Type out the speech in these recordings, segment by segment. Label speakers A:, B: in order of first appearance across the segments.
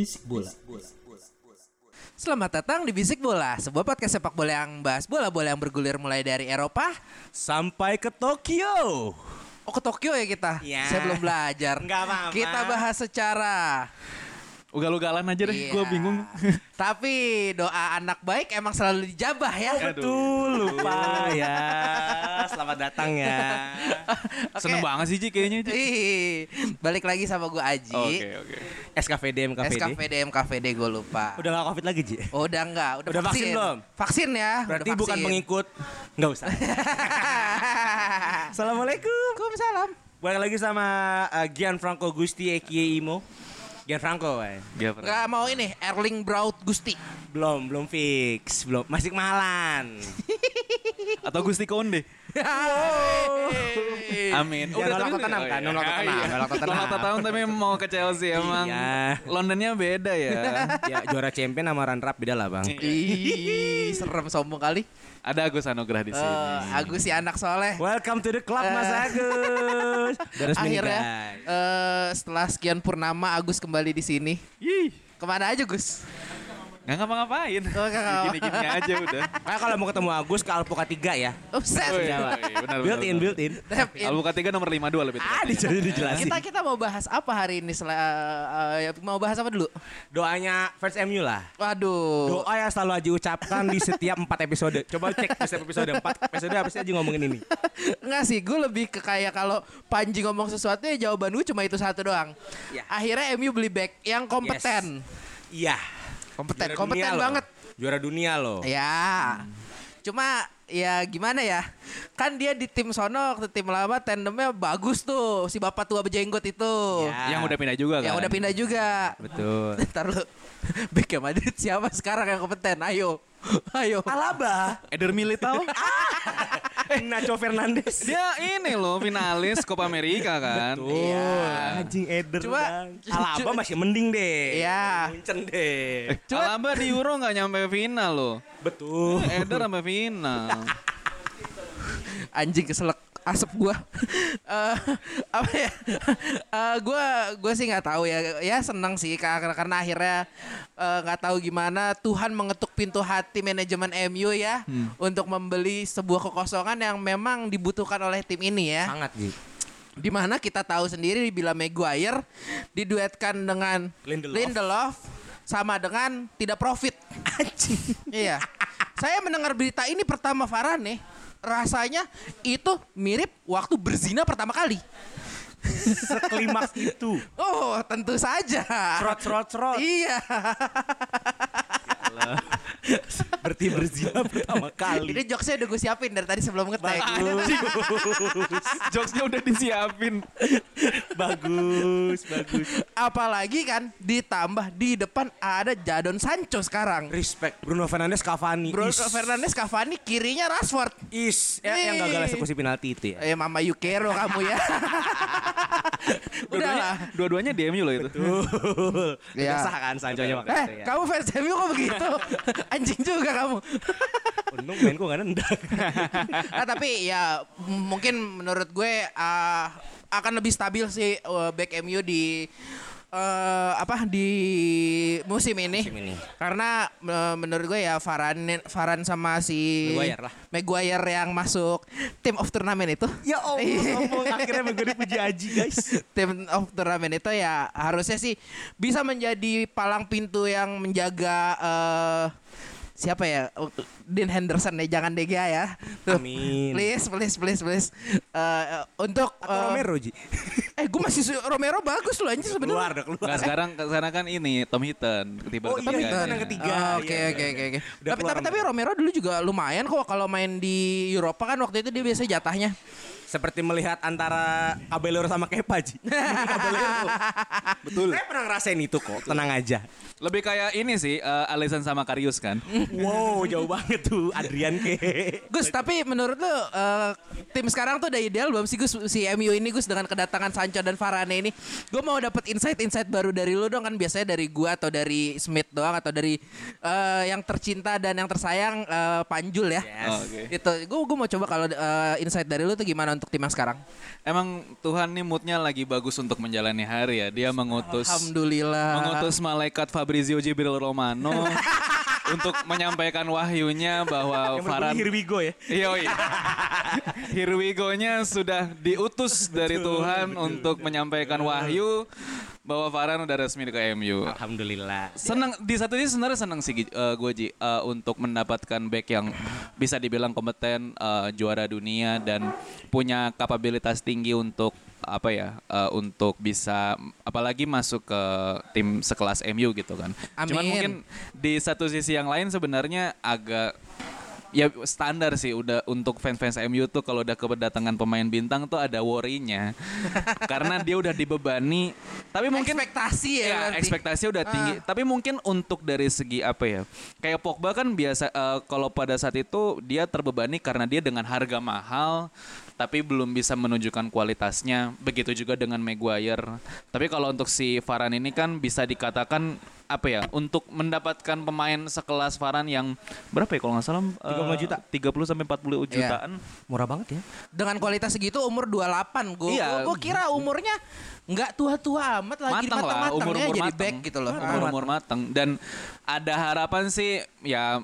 A: Bisik bola.
B: Selamat datang di Bisik Bola, sebuah podcast sepak bola yang bahas bola-bola yang bergulir mulai dari Eropa.
A: Sampai ke Tokyo.
B: Oh ke Tokyo ya kita?
A: Ya.
B: Saya belum belajar.
A: Nggak apa-apa.
B: Kita bahas secara.
C: Ugal-ugalan aja deh,
B: Iya.
C: gue bingung.
B: Tapi doa anak baik emang selalu dijabah ya.
A: Betul, lupa ya. Selamat datang ya.
B: Oke.
C: Seneng banget sih Ji kayaknya Ji.
B: Balik lagi sama gue Aji.
C: Oke oke.
A: SKVD MKVD.
B: SKVD MKVD gue lupa.
A: Udah gak covid lagi, Ji?
B: Oh, udah enggak, udah,
A: Udah vaksin belum?
B: Vaksin ya.
A: Berarti
B: udah
A: bukan
B: vaksin.
A: pengikut. Nggak usah. Assalamualaikum.
B: Waalaikumsalam.
A: Balik lagi sama uh, Gianfranco Gusti aka Imo. Gianfranco, eh.
C: Dia pernah.
B: Enggak mau ini Erling Braut Gusti.
A: Belum, belum fix. Belum, masih kemahalan.
C: Atau Gusti Konde. Amin.
A: Ya, nolak Tottenham kan, nolak Tottenham,
C: iya.
A: nolak Tottenham.
C: Nolak Tottenham tapi mau ke Chelsea emang.
A: Iya.
C: Londonnya beda ya.
A: ya, juara champion sama runner up beda lah, Bang.
B: Ih, serem sombong kali.
C: Ada Agus Anugrah di sini.
B: Eh, Agus si anak soleh.
A: Welcome to the club, Mas
B: Eh.
A: Agus. Udah
B: Akhirnya eh, setelah sekian purnama Agus kembali di sini.
C: Ih,
B: Ke mana aja Gus?
C: Nggak ngapa-ngapain.
B: Oh,
C: Gini-gini aja udah.
A: Nah, kalau mau ketemu Agus ke Alpukat 3 ya.
B: Upset.
C: Woi,
A: Jawa.
C: woi, benar,
A: Built
C: benar,
A: in, built in.
B: Tap in.
C: Albuka 3 nomor 52 lebih
A: Ah,
C: tepatnya.
A: dijelasin, dijelasin.
B: Kita kita mau bahas apa hari ini? Sel- eh, eh, mau bahas apa dulu?
A: Doanya first MU lah.
B: Waduh.
A: Doa yang selalu Aji ucapkan di setiap 4 episode. Coba cek di setiap episode 4 episode apa sih Aji ngomongin ini.
B: Enggak sih, gue lebih ke kayak kalau Panji ngomong sesuatu ya jawaban gue cuma itu satu doang.
A: Ya.
B: Akhirnya MU beli back yang kompeten.
A: Iya.
B: Kompeten,
A: Juara
B: kompeten
A: dunia loh.
B: banget.
A: Juara dunia loh.
B: Ya. Cuma ya gimana ya? Kan dia di tim sono waktu tim lama tandemnya bagus tuh si bapak tua berjenggot itu.
A: Ya.
C: Yang udah pindah juga kan.
B: Yang udah pindah juga.
A: Betul.
B: Ntar Bek Madrid siapa sekarang yang kompeten? Ayo. Ayo.
A: Alaba.
C: Eder Militao.
A: Nacho Fernandes.
C: Dia ini loh finalis Copa America kan.
A: Tuh,
B: Iya.
A: anjing Eder.
B: Cuma-
A: Bang. Alaba masih mending deh.
B: Iya.
A: Muncen deh.
C: Alaba di Euro nggak nyampe final loh.
A: Betul.
C: Eder sampai final.
B: anjing keselak asap gua. Eh, apa ya? Eh, gua gua sih nggak tahu ya. Ya senang sih karena karena akhirnya eh, nggak tahu gimana. Tuhan mengetuk pintu hati manajemen MU ya untuk membeli sebuah kekosongan yang memang dibutuhkan oleh tim ini ya.
A: Sangat Ji.
B: di mana kita tahu sendiri bila Maguire diduetkan dengan
A: Lindelof.
B: Lindelof sama dengan tidak profit. Anjing. Iya. Saya mendengar berita ini pertama Farhan nih rasanya itu mirip waktu berzina pertama kali
A: Seklimaks itu.
B: oh tentu saja
A: Serot serot serot.
B: iya
A: Berarti berzina pertama kali.
B: ini jokesnya udah gue siapin dari tadi sebelum ngetek
C: Jokesnya udah disiapin.
A: bagus, bagus.
B: apalagi kan ditambah di depan ada Jadon Sancho sekarang
A: Respect Bruno Fernandes Cavani.
B: Bruno
A: Is.
B: Fernandes Cavani kirinya Rashford
A: Is ya, yang gagal eksekusi penalti itu ya.
B: Eh Mama Yukero kamu ya. Udahlah.
C: Dua-duanya di MU loh itu.
A: Betul.
B: Iya.
A: Udah sah kan Sanchonya
B: Eh,
A: makanya ya.
B: kamu fans MU kok begitu? Anjing juga kamu.
A: Untung main gue gak nendang.
B: ah, tapi ya mungkin menurut gue ah, akan lebih stabil sih uh, back MU di eh, apa di musim ini.
A: Musim ini.
B: Karena eh, menurut gue ya Varan Varan sama si
A: Maguire lah.
B: Maguire yang masuk team of turnamen itu.
A: ya Allah, ngomong akhirnya gue dipuji Aji guys.
B: tim of turnamen itu ya harusnya sih bisa menjadi palang pintu yang menjaga eh, siapa ya Dean Henderson ya, jangan De Gea ya. Tuh.
A: Amin.
B: Please, please, please, please. Eh, untuk
A: Atau
B: eh,
A: Romero Ji.
B: Eh, gue masih su- Romero bagus loh anjir sebenarnya.
A: keluar dah keluar.
C: Nah sekarang sekarang kan ini Tom Hinton ketiba
A: Oh iya,
C: ketiganya.
A: Hinton yang ketiga.
B: Oh, Oke
A: Iya,
B: oke oke oke. Tapi tapi tapi Romero dulu juga lumayan kok kalau main di Eropa kan waktu itu dia biasa jatahnya.
A: Seperti melihat antara Caballero sama Kepa Ji. Betul. Saya pernah ngerasain itu kok. Tenang aja.
C: Lebih kayak ini sih uh, Alisson sama Karius kan.
A: Wow, jauh banget tuh Adrian ke.
B: Gus, tapi menurut lu eh, tim sekarang tuh udah ideal belum sih Gus si MU ini Gus dengan kedatangan Sancho dan Varane ini? Gue mau dapat insight-insight baru dari lu dong kan biasanya dari gua atau dari Smith doang atau dari eh, yang tercinta dan yang tersayang eh, Panjul ya.
A: Yes.
C: Oke.
B: Itu gue gue mau coba kalau eh, insight dari lu tuh gimana untuk tim yang sekarang?
C: Emang Tuhan nih moodnya lagi bagus untuk menjalani hari ya. Dia mengutus
B: Alhamdulillah.
C: mengutus malaikat Fabrizio Jibril Romano untuk menyampaikan wahyunya bahwa Farhan
A: here we go ya.
C: Iya, iya. Here we go-nya sudah diutus dari Tuhan untuk menyampaikan wahyu bahwa Farhan udah resmi ke MU.
A: Alhamdulillah.
C: Senang di satu sisi sebenarnya senang sih uh, gue Ji uh, untuk mendapatkan back yang bisa dibilang kompeten, uh, juara dunia dan punya kapabilitas tinggi untuk apa ya uh, untuk bisa apalagi masuk ke tim sekelas MU gitu kan. Cuman
B: Amin.
C: mungkin di satu sisi yang lain sebenarnya agak ya standar sih udah untuk fans-fans MU tuh kalau udah kedatangan pemain bintang tuh ada worry-nya. Karena dia udah dibebani tapi mungkin
B: ekspektasi ya.
C: Ya, ekspektasi udah tinggi. Tapi mungkin untuk dari segi apa ya? Kayak Pogba kan biasa eh, kalau pada saat itu dia terbebani karena dia dengan harga mahal tapi belum bisa menunjukkan kualitasnya. Begitu juga dengan Maguire. Tapi kalau untuk si Varane ini kan bisa dikatakan apa ya? Untuk mendapatkan pemain sekelas Varane yang berapa ya kalau nggak salah?
A: 35 juta.
C: 30 sampai 40 jutaan.
A: Murah banget ya.
B: Dengan kualitas segitu umur 28 gue
C: Iya.
B: gue kira umurnya nggak tua-tua amat lagi
C: matang lah
B: matang-matang
C: umur
B: ya
C: umur
B: jadi
C: matang
B: back gitu loh.
C: umur umur matang dan ada harapan sih ya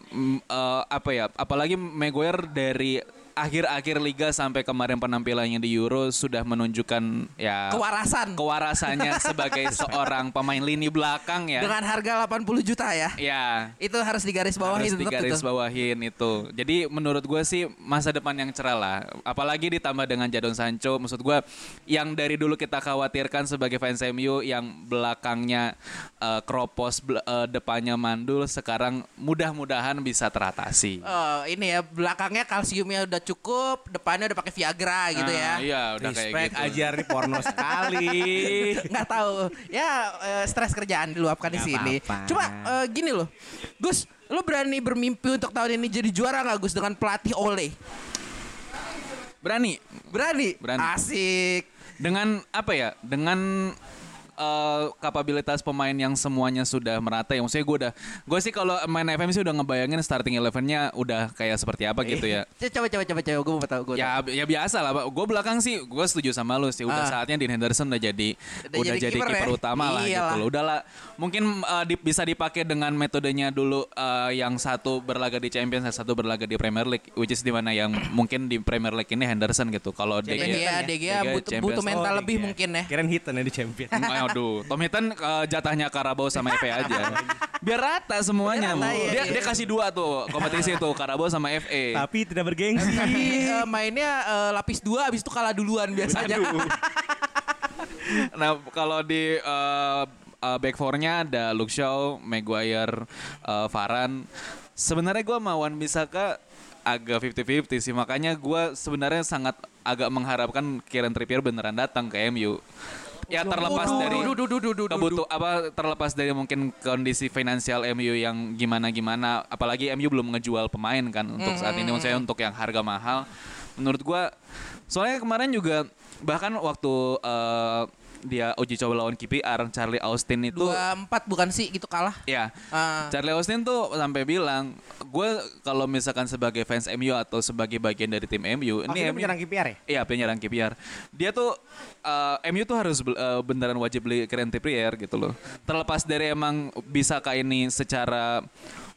C: eh, apa ya apalagi Maguire dari akhir-akhir liga sampai kemarin penampilannya di Euro sudah menunjukkan ya
B: Kewarasan
C: kewarasannya sebagai seorang pemain lini belakang ya
B: dengan harga 80 juta ya.
C: ya
B: Itu harus digaris bawahi
C: harus digaris bawahin itu. Jadi menurut gue sih masa depan yang cerah lah. Apalagi ditambah dengan Jadon Sancho. Maksud gue yang dari dulu kita khawatirkan sebagai fans MU yang belakangnya eh, kropos, bel- eh, depannya mandul. Sekarang mudah-mudahan bisa teratasi.
B: Oh, ini ya belakangnya kalsiumnya udah cukup, depannya udah pakai Viagra gitu ya.
C: Iya udah kayak
A: Respect
C: gitu.
A: ajar nih porno sekali.
B: nggak tahu ya eh, stres kerjaan diluapkan di sini
A: apa-apa.
B: cuma eh, gini loh Gus lu berani bermimpi untuk tahun ini jadi juara nggak Gus dengan pelatih Ole
C: Berani.
B: berani
C: Berani.
B: asik
C: Dengan apa ya? Dengan eh, kapabilitas pemain yang semuanya sudah merata ya. Maksudnya gue udah, gue sih kalau main FM sih udah ngebayangin starting elevennya udah kayak seperti apa gitu ya.
B: coba coba coba coba gue mau tahu gue
C: Ya ya biasa lah, gue belakang sih, gue setuju sama lu sih. Udah
B: Ah.
C: saatnya Dean Henderson udah jadi
B: Udah
C: udah,
B: jadi kiper ya?
C: utama lah
B: Iyalah.
C: gitu loh. Udahlah, mungkin eh, di- bisa dipakai dengan metodenya dulu eh, yang satu berlaga di Champions, yang satu berlaga di Premier League, which is di mana yang mungkin di Premier League ini Henderson gitu. Kalau DG
B: De Gea
C: DG
B: butuh,
C: Champions.
B: butuh mental
A: Oh,
B: lebih
A: iya.
B: mungkin ya
A: Kirain hitan ya di champion.
C: Aduh, Tom Hinton eh, jatahnya Karabau sama FA aja. Biar rata semuanya.
B: Biar rata,
C: Bu.
B: iya,
C: dia
B: iya.
C: dia kasih dua tuh kompetisi tuh Karabau sama FA.
A: Tapi tidak bergengsi.
B: tapi eh, mainnya eh, lapis dua abis itu kalah duluan biasanya
C: Nah, kalau di uh, uh, back four-nya ada Luke Shaw, Maguire, uh, Varane. Sebenarnya gue mau Wan Bisaka agak 50-50 sih. Makanya gue sebenarnya sangat agak mengharapkan Kieran Trippier beneran datang ke MU. Ya terlepas
B: Waduh,
C: dari kebutuh apa terlepas dari mungkin kondisi finansial MU yang gimana gimana apalagi MU belum ngejual pemain kan untuk saat ini maksudnya untuk yang harga mahal. Menurut gua soalnya kemarin juga bahkan waktu eh, dia uji coba lawan KPR Charlie Austin itu
B: dua empat bukan sih gitu kalah
C: ya
B: Ah.
C: Charlie Austin tuh sampai bilang gue kalau misalkan sebagai fans MU atau sebagai bagian dari tim MU ini
A: Ini
C: MU
A: penyerang KPR ya?
C: Iya penyerang KPR. Dia tuh eh, MU tuh harus eh, beneran wajib beli Kieran Trippier gitu loh. Terlepas dari emang bisa kayak ini secara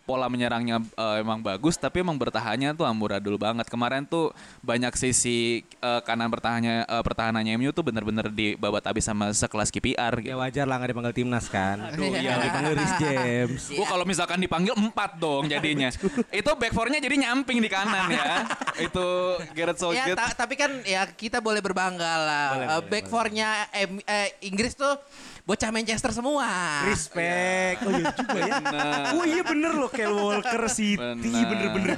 C: pola menyerangnya eh, emang bagus tapi emang bertahannya tuh amburadul banget. Kemarin tuh banyak sisi eh, kanan bertahannya eh, pertahanannya MU tuh bener-bener dibabat habis sama sekelas KPR
A: Ya
C: gitu.
A: wajar lah nggak dipanggil timnas kan.
B: Aduh, iya.
A: dipanggil Rhys James.
C: Gua kalau misalkan dipanggil empat dong jadinya. Itu back four-nya jadi nyamping di kanan ya. Itu Gareth
B: Ya,
C: Southgate.
B: ta- tapi kan ya kita boleh berbangga lah.
A: Boleh,
B: Eh,
A: boleh,
B: back four-nya eh, Inggris tuh bocah Manchester semua.
A: Respect. Oh iya juga ya.
C: Bener.
A: Oh iya bener loh Kyle Walker City. Bener bener bener.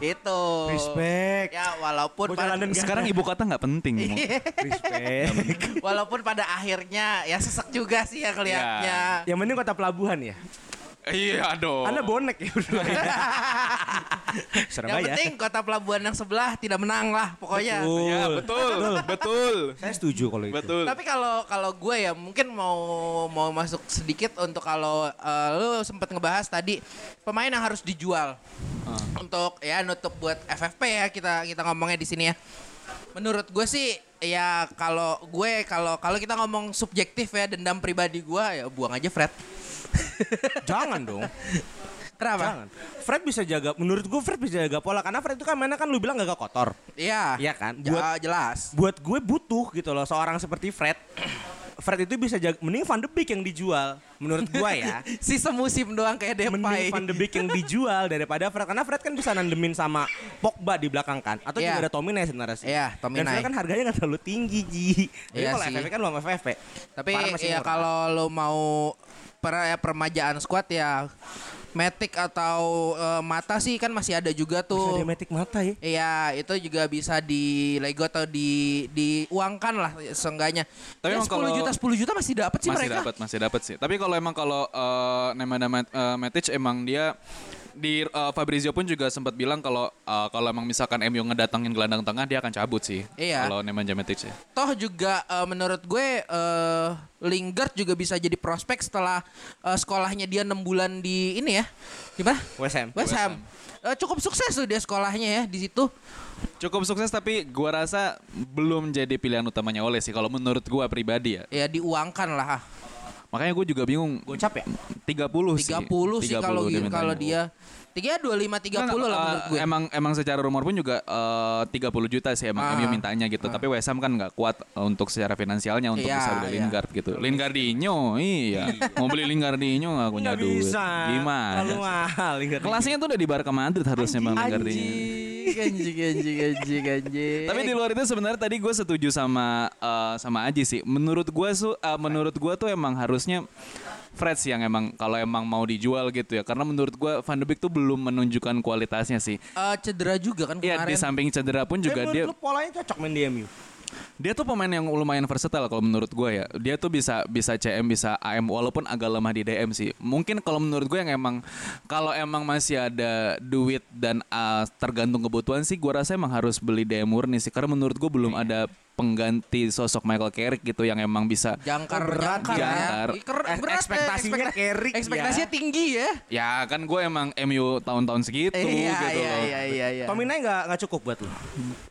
B: Itu.
A: Respect.
B: Ya walaupun
A: Bocah
B: pada,
C: Sekarang ibu kota nggak penting. Mo.
A: Respect.
B: walaupun pada akhirnya ya sesek juga sih ya kelihatannya.
A: Yang penting kota pelabuhan ya.
C: Iya dong.
A: Anda bonek ya berdua. ya?
B: Yang penting kota pelabuhan yang sebelah tidak menang lah pokoknya.
A: Betul.
C: Ya betul, betul,
A: Saya setuju kalau itu.
C: betul.
B: Tapi kalau kalau gue ya mungkin mau mau masuk sedikit untuk kalau eh, lu sempat ngebahas tadi pemain yang harus dijual untuk ya nutup buat FFP ya kita kita ngomongnya di sini ya. Menurut gue sih ya kalau gue kalau kalau kita ngomong subjektif ya dendam pribadi gue ya buang aja Fred.
A: Jangan dong.
B: Kenapa?
A: Jangan. Fred bisa jaga, menurut gue Fred bisa jaga pola karena Fred itu kan mainnya kan lu bilang gak kotor.
B: Iya.
A: Iya kan? Buat
B: jelas.
A: buat gue butuh gitu loh seorang seperti Fred. Fred itu bisa jaga, mending Van de Beek yang dijual menurut gue ya.
B: Si semusim doang kayak
A: mending
B: Depay.
A: Van de Beek yang dijual daripada Fred karena Fred kan bisa nandemin sama Pogba di belakang kan atau
B: Iya.
A: juga ada Tominay sebenarnya sih.
B: Iya, Tominay.
A: Dan Fred kan harganya nggak terlalu tinggi Ji. Jadi
B: Iya
A: kalau
B: sih.
A: FFP kan belum FFP.
B: Tapi ya kalau lo mau per ya, permajaan squad ya Matic atau eh, Mata sih kan masih ada juga
A: bisa
B: tuh.
A: dia metik mata ya.
B: Iya, itu juga bisa di Lego atau di diuangkan lah seenggaknya.
C: Tapi
B: ya,
C: emang
B: 10
C: kalau-
B: juta 10 juta masih dapat sih
C: masih
B: mereka.
C: dapat, masih dapat sih. Tapi kalau emang kalau uh, Nemanja Mat- uh, Matic emang dia di uh, Fabrizio pun juga sempat bilang kalau uh, kalau emang misalkan MU ngedatangin gelandang tengah dia akan cabut sih.
B: Iya.
C: Kalau Nemanja Matic ya.
B: Toh juga eh, menurut gue eh, Lingard juga bisa jadi prospek setelah eh, sekolahnya dia 6 bulan di ini ya. Gimana?
A: West Ham.
B: West Ham. Eh, cukup sukses tuh dia sekolahnya ya di situ.
C: Cukup sukses tapi gua rasa belum jadi pilihan utamanya oleh sih kalau menurut gua pribadi ya.
B: Ya diuangkan lah.
C: Makanya gue juga bingung.
A: Gocap ya?
C: 30 sih.
B: 30 sih kalau kalau dia. Tiga dua lima tiga puluh lah
C: eh,
B: menurut gue.
C: Emang emang secara rumor pun juga eh, 30 juta sih emang
B: Ah.
C: MU mintanya gitu. Tapi West Ham kan nggak kuat eh, untuk secara finansialnya untuk
B: Iya,
C: bisa beli
B: iya.
C: Lingard gitu. Lingardinho, iya. Mau beli Lingardinho nggak punya
A: Nggak
C: duit.
A: bisa.
C: Gimana?
A: Terlalu mahal. Lingard.
C: Kelasnya tuh udah di Barca Madrid harusnya Bang Lingardinho.
B: Anjing, anjing, anjing, anjing.
C: Tapi di luar itu sebenarnya tadi gue setuju sama eh, sama Aji sih. Menurut gue su, eh, menurut gue tuh emang harusnya Fred sih yang emang kalau emang mau dijual gitu ya. Karena menurut gue Van de Beek tuh belum menunjukkan kualitasnya sih.
B: Eh, cedera juga kan
C: Iya
B: kemarin.
C: di samping cedera pun juga
A: Tapi
C: dia
A: polanya cocok main di MU.
C: Dia tuh pemain yang lumayan versatile kalau menurut gue ya. Dia tuh bisa bisa CM bisa AM walaupun agak lemah di DM sih. Mungkin kalau menurut gue yang emang kalau emang masih ada duit dan uh, tergantung kebutuhan sih gue rasa emang harus beli DM murni sih karena menurut gue belum ada pengganti sosok Michael Carrick gitu yang emang bisa
B: Jangkar,
A: Oh, berat
B: jangkar,
C: jangkar.
B: ya. Ker-
A: Eh,
B: berat ya,
A: ekspektasinya
B: ekspekta-
A: Carrick ya.
B: Ekspektasinya tinggi ya.
C: ya kan gue emang MU tahun-tahun segitu
B: iya,
C: gitu
B: iya,
C: loh.
B: iya, iya, iya.
A: Tominay nggak nggak cukup buat lu.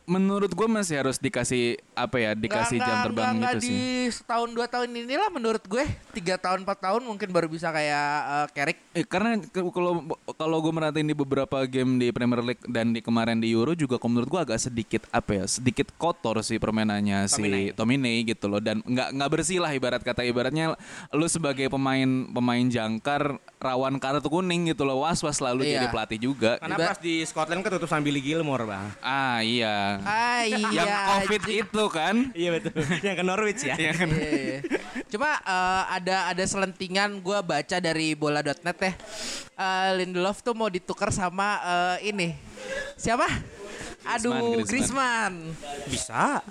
C: Menurut gue masih harus dikasih apa ya dikasih
B: Nggak,
C: jam
B: nggak,
C: terbang
B: nggak,
C: gitu
B: nggak
C: sih.
B: di setahun dua tahun inilah menurut gue tiga tahun empat tahun mungkin baru bisa kayak eh, Carrick
C: Eh, karena kalau kalau gue merhatiin di beberapa game di Premier League dan di kemarin di Euro juga menurut gue agak sedikit apa ya sedikit kotor sih permainannya si Tominay gitu loh dan nggak nggak bersih lah ibarat kata ibaratnya lu sebagai pemain pemain jangkar rawan kartu kuning gitu loh was was selalu
B: Iya.
C: jadi pelatih juga.
A: Karena
B: Iba-
A: pas di Scotland ketutup sama Billy Gilmore bang.
C: Ah iya.
B: ah iya
C: Yang COVID itu kan.
A: Iya betul. Yang ke Norwich ya.
C: Iya,
B: iya. Cuma eh, ada ada selentingan gue baca dari bola.net ya. Eh, Lindelof tuh mau ditukar sama eh, ini. Siapa? Aduh,
C: Griezmann.
B: Griezmann.
A: Bisa.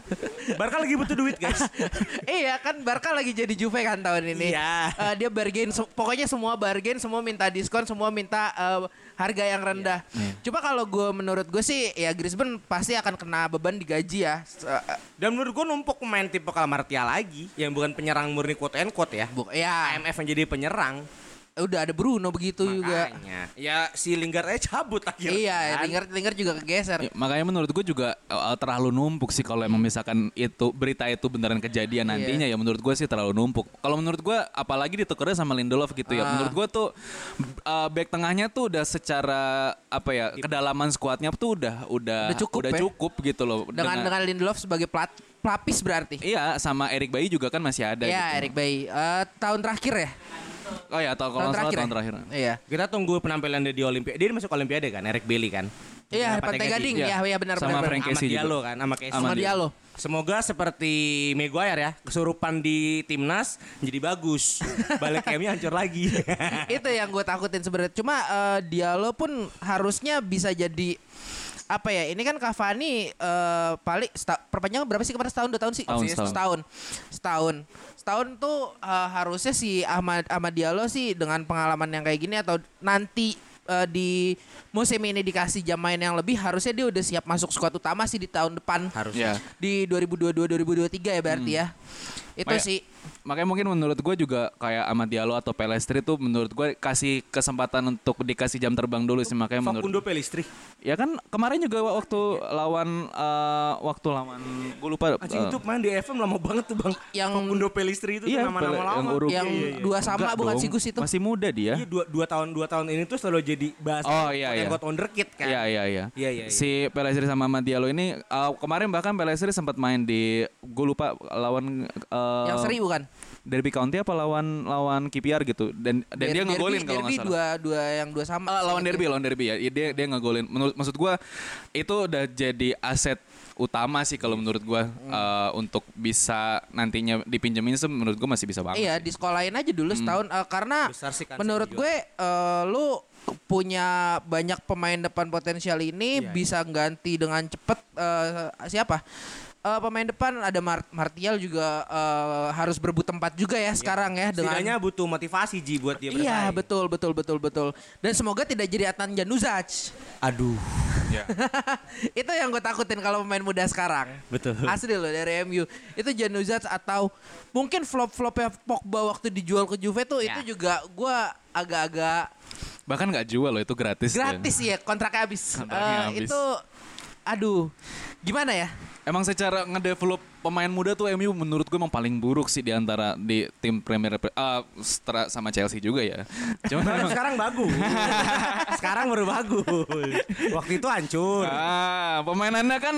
A: Barca lagi butuh duit guys.
B: iya kan Barca lagi jadi Juve kan tahun ini.
A: Iya.
B: Eh, dia bargain se- pokoknya semua bargain, semua minta diskon, semua minta eh, harga yang rendah. Coba kalau gue menurut gue sih ya Griezmann pasti akan kena beban di gaji ya. Eh,
A: Dan menurut gue numpuk pemain tipe Martial lagi yang bukan penyerang murni quote and quote ya.
B: bu- ya
A: IMF yang jadi penyerang.
B: Udah ada Bruno begitu juga.
A: Makanya. Ya si Lingard aja cabut akhirnya.
B: Iya,
A: kan.
B: Lingard Lingard juga kegeser.
C: Ya, makanya menurut gue juga uh, terlalu numpuk sih kalau emang misalkan itu berita itu beneran kejadian
B: Iya.
C: nantinya ya menurut gue sih terlalu numpuk. Kalau menurut gue apalagi ditukernya sama Lindelof gitu ya.
B: Ah.
C: Menurut gue tuh uh, back tengahnya tuh udah secara apa ya kedalaman skuadnya tuh udah udah
B: Udah cukup ya.
C: cukup gitu loh.
B: Dengan dengan Lindelof sebagai plat, pelapis berarti.
C: Iya sama Erik Bayi juga kan masih ada
B: Iya,
C: gitu.
B: Erik Bayi. Eh, tahun terakhir ya?
C: Oh ya atau kalau salah tahun terakhir.
B: Iya.
A: Kita tunggu penampilan dia di Olimpiade. Dia masuk Olimpiade kan, Eric Bailey kan.
B: Iya, Pantai Gading.
C: Iya.
B: Iya, iya benar
C: Sama
B: benar.
C: Frank Casey juga.
A: Diallo kan, sama Casey.
B: Sama Diallo.
A: Semoga seperti Maguire ya, kesurupan di timnas jadi bagus. Balik MU hancur lagi.
B: itu yang gue takutin sebenarnya. Cuma eh, Diallo pun harusnya bisa jadi apa ya? Ini kan Cavani eh, paling perpanjangan berapa sih kemarin setahun dua tahun sih?
C: Tahun,
B: Sih,
C: setahun.
B: setahun. Setahun. Setahun tuh eh, harusnya si Ahmad Ahmad Diallo sih dengan pengalaman yang kayak gini atau nanti eh, di musim ini dikasih jam main yang lebih harusnya dia udah siap masuk skuad utama sih di tahun depan.
A: Harusnya.
C: Ya.
B: Di 2022 2023 ya berarti ya. Itu
C: Kayak-
B: sih
C: Makanya mungkin menurut gue juga kayak Ahmad Diallo atau Pelestri tuh menurut gue kasih kesempatan untuk dikasih jam terbang dulu sih makanya menurut
A: Facundo Pelistri.
C: Ya kan kemarin juga waktu lawan eh, waktu lawan gue lupa
A: Anjing
C: eh,
A: itu main di FM lama banget tuh bang.
B: Yang-
A: Facundo Pelistri itu
C: Iya,
A: nama-nama lama.
C: yang Uruguay.
B: yang
A: Iya, iya, iya.
B: dua sama
C: enggak
B: bukan
C: dong,
B: si Gus itu.
C: Masih muda dia.
A: Iya dua, dua tahun dua tahun ini tuh selalu jadi bahas
C: Oh, iya, iya.
A: God Wonderkid kan.
C: Iya iya iya.
A: Iya, iya, iya.
C: Si Pelestri sama Ahmad Diallo ini eh, kemarin bahkan Pelestri sempat main di gue lupa lawan eh,
B: yang seri bukan?
C: Derby County apa lawan lawan KPR gitu dan dan dia
B: Derby-
C: ngegolin kalau nggak salah.
B: dua dua yang dua sama.
C: Eh, lawan derby, lawan derby ya. Iya, Dia dia ngegolin. Menurut maksud gua itu udah jadi aset utama sih kalau menurut gua
B: Hmm.
C: eh, untuk bisa nantinya dipinjemin sih menurut gua masih bisa banget.
B: Iya,
C: sih.
B: di sekolahin aja dulu setahun eh, karena
A: Besar sih kan
B: menurut gue eh, lu punya banyak pemain depan potensial ini
A: Iya,
B: bisa ganti dengan cepet eh, siapa? Eh, pemain depan ada Mar- Martial juga eh, harus berebut tempat juga ya sekarang ya dengan
A: Setidaknya butuh motivasi Ji buat dia
B: Iya
A: bersaing.
B: betul betul betul betul dan semoga tidak jadi Adnan Januzaj
A: Aduh.
B: itu yang gue takutin kalau pemain muda sekarang
A: Betul.
B: asli loh dari MU itu Januzaj atau mungkin flop flopnya Pogba waktu dijual ke Juve tuh
A: Ya.
B: itu juga gue agak-agak
C: Bahkan nggak jual loh itu gratis.
B: gratis ya kontraknya habis
C: Kontraknya
B: Eh,
C: habis.
B: itu aduh gimana ya
C: Emang secara ngedevelop pemain muda tuh MU menurut gue emang paling buruk sih di antara di tim Premier ah setelah sama Chelsea juga ya. Cuman
A: Sekarang,
C: emang-
A: sekarang bagus. sekarang baru bagus. Waktu itu hancur.
C: Ah, pemainannya kan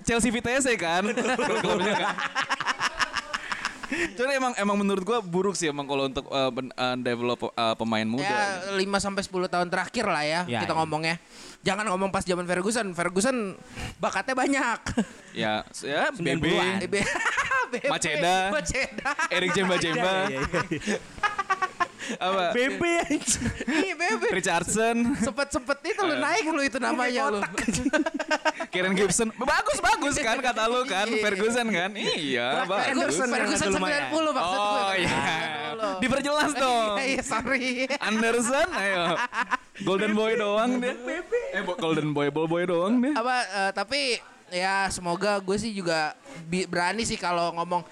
C: Chelsea VTC kan. Klubnya kan. Cuman emang emang menurut gua buruk sih emang kalau untuk uh, ben- uh, develop uh, pemain muda.
B: ya 5 sampai 10 tahun terakhir lah ya,
A: Ya,
B: kita
A: ya.
B: ngomongnya jangan ngomong pas zaman Ferguson Ferguson bakatnya banyak
C: Ya, ya BB,
A: 90-an.
B: BB.
C: Maceda.
B: Maceda.
C: Erik Jemba Jemba,
A: Iya, iya, iya.
C: apa?
A: BB anjing.
B: Iya, Bebe.
C: Richardson,
B: Sempet-sempet itu lu naik lu itu namanya lu.
C: Kieran Gibson, bagus bagus kan kata lu kan,
B: Iya.
C: Ferguson kan, iya bagus.
B: Ferguson
A: lumayan.
B: 90 maksud gue.
C: Oh iya, diperjelas dong.
B: Iya, sorry.
C: Anderson, ayo. Golden Boy doang dia. Eh, bo- Golden Boy, ball boy doang dia.
B: Apa eh, tapi ya semoga gue sih juga berani sih kalau ngomong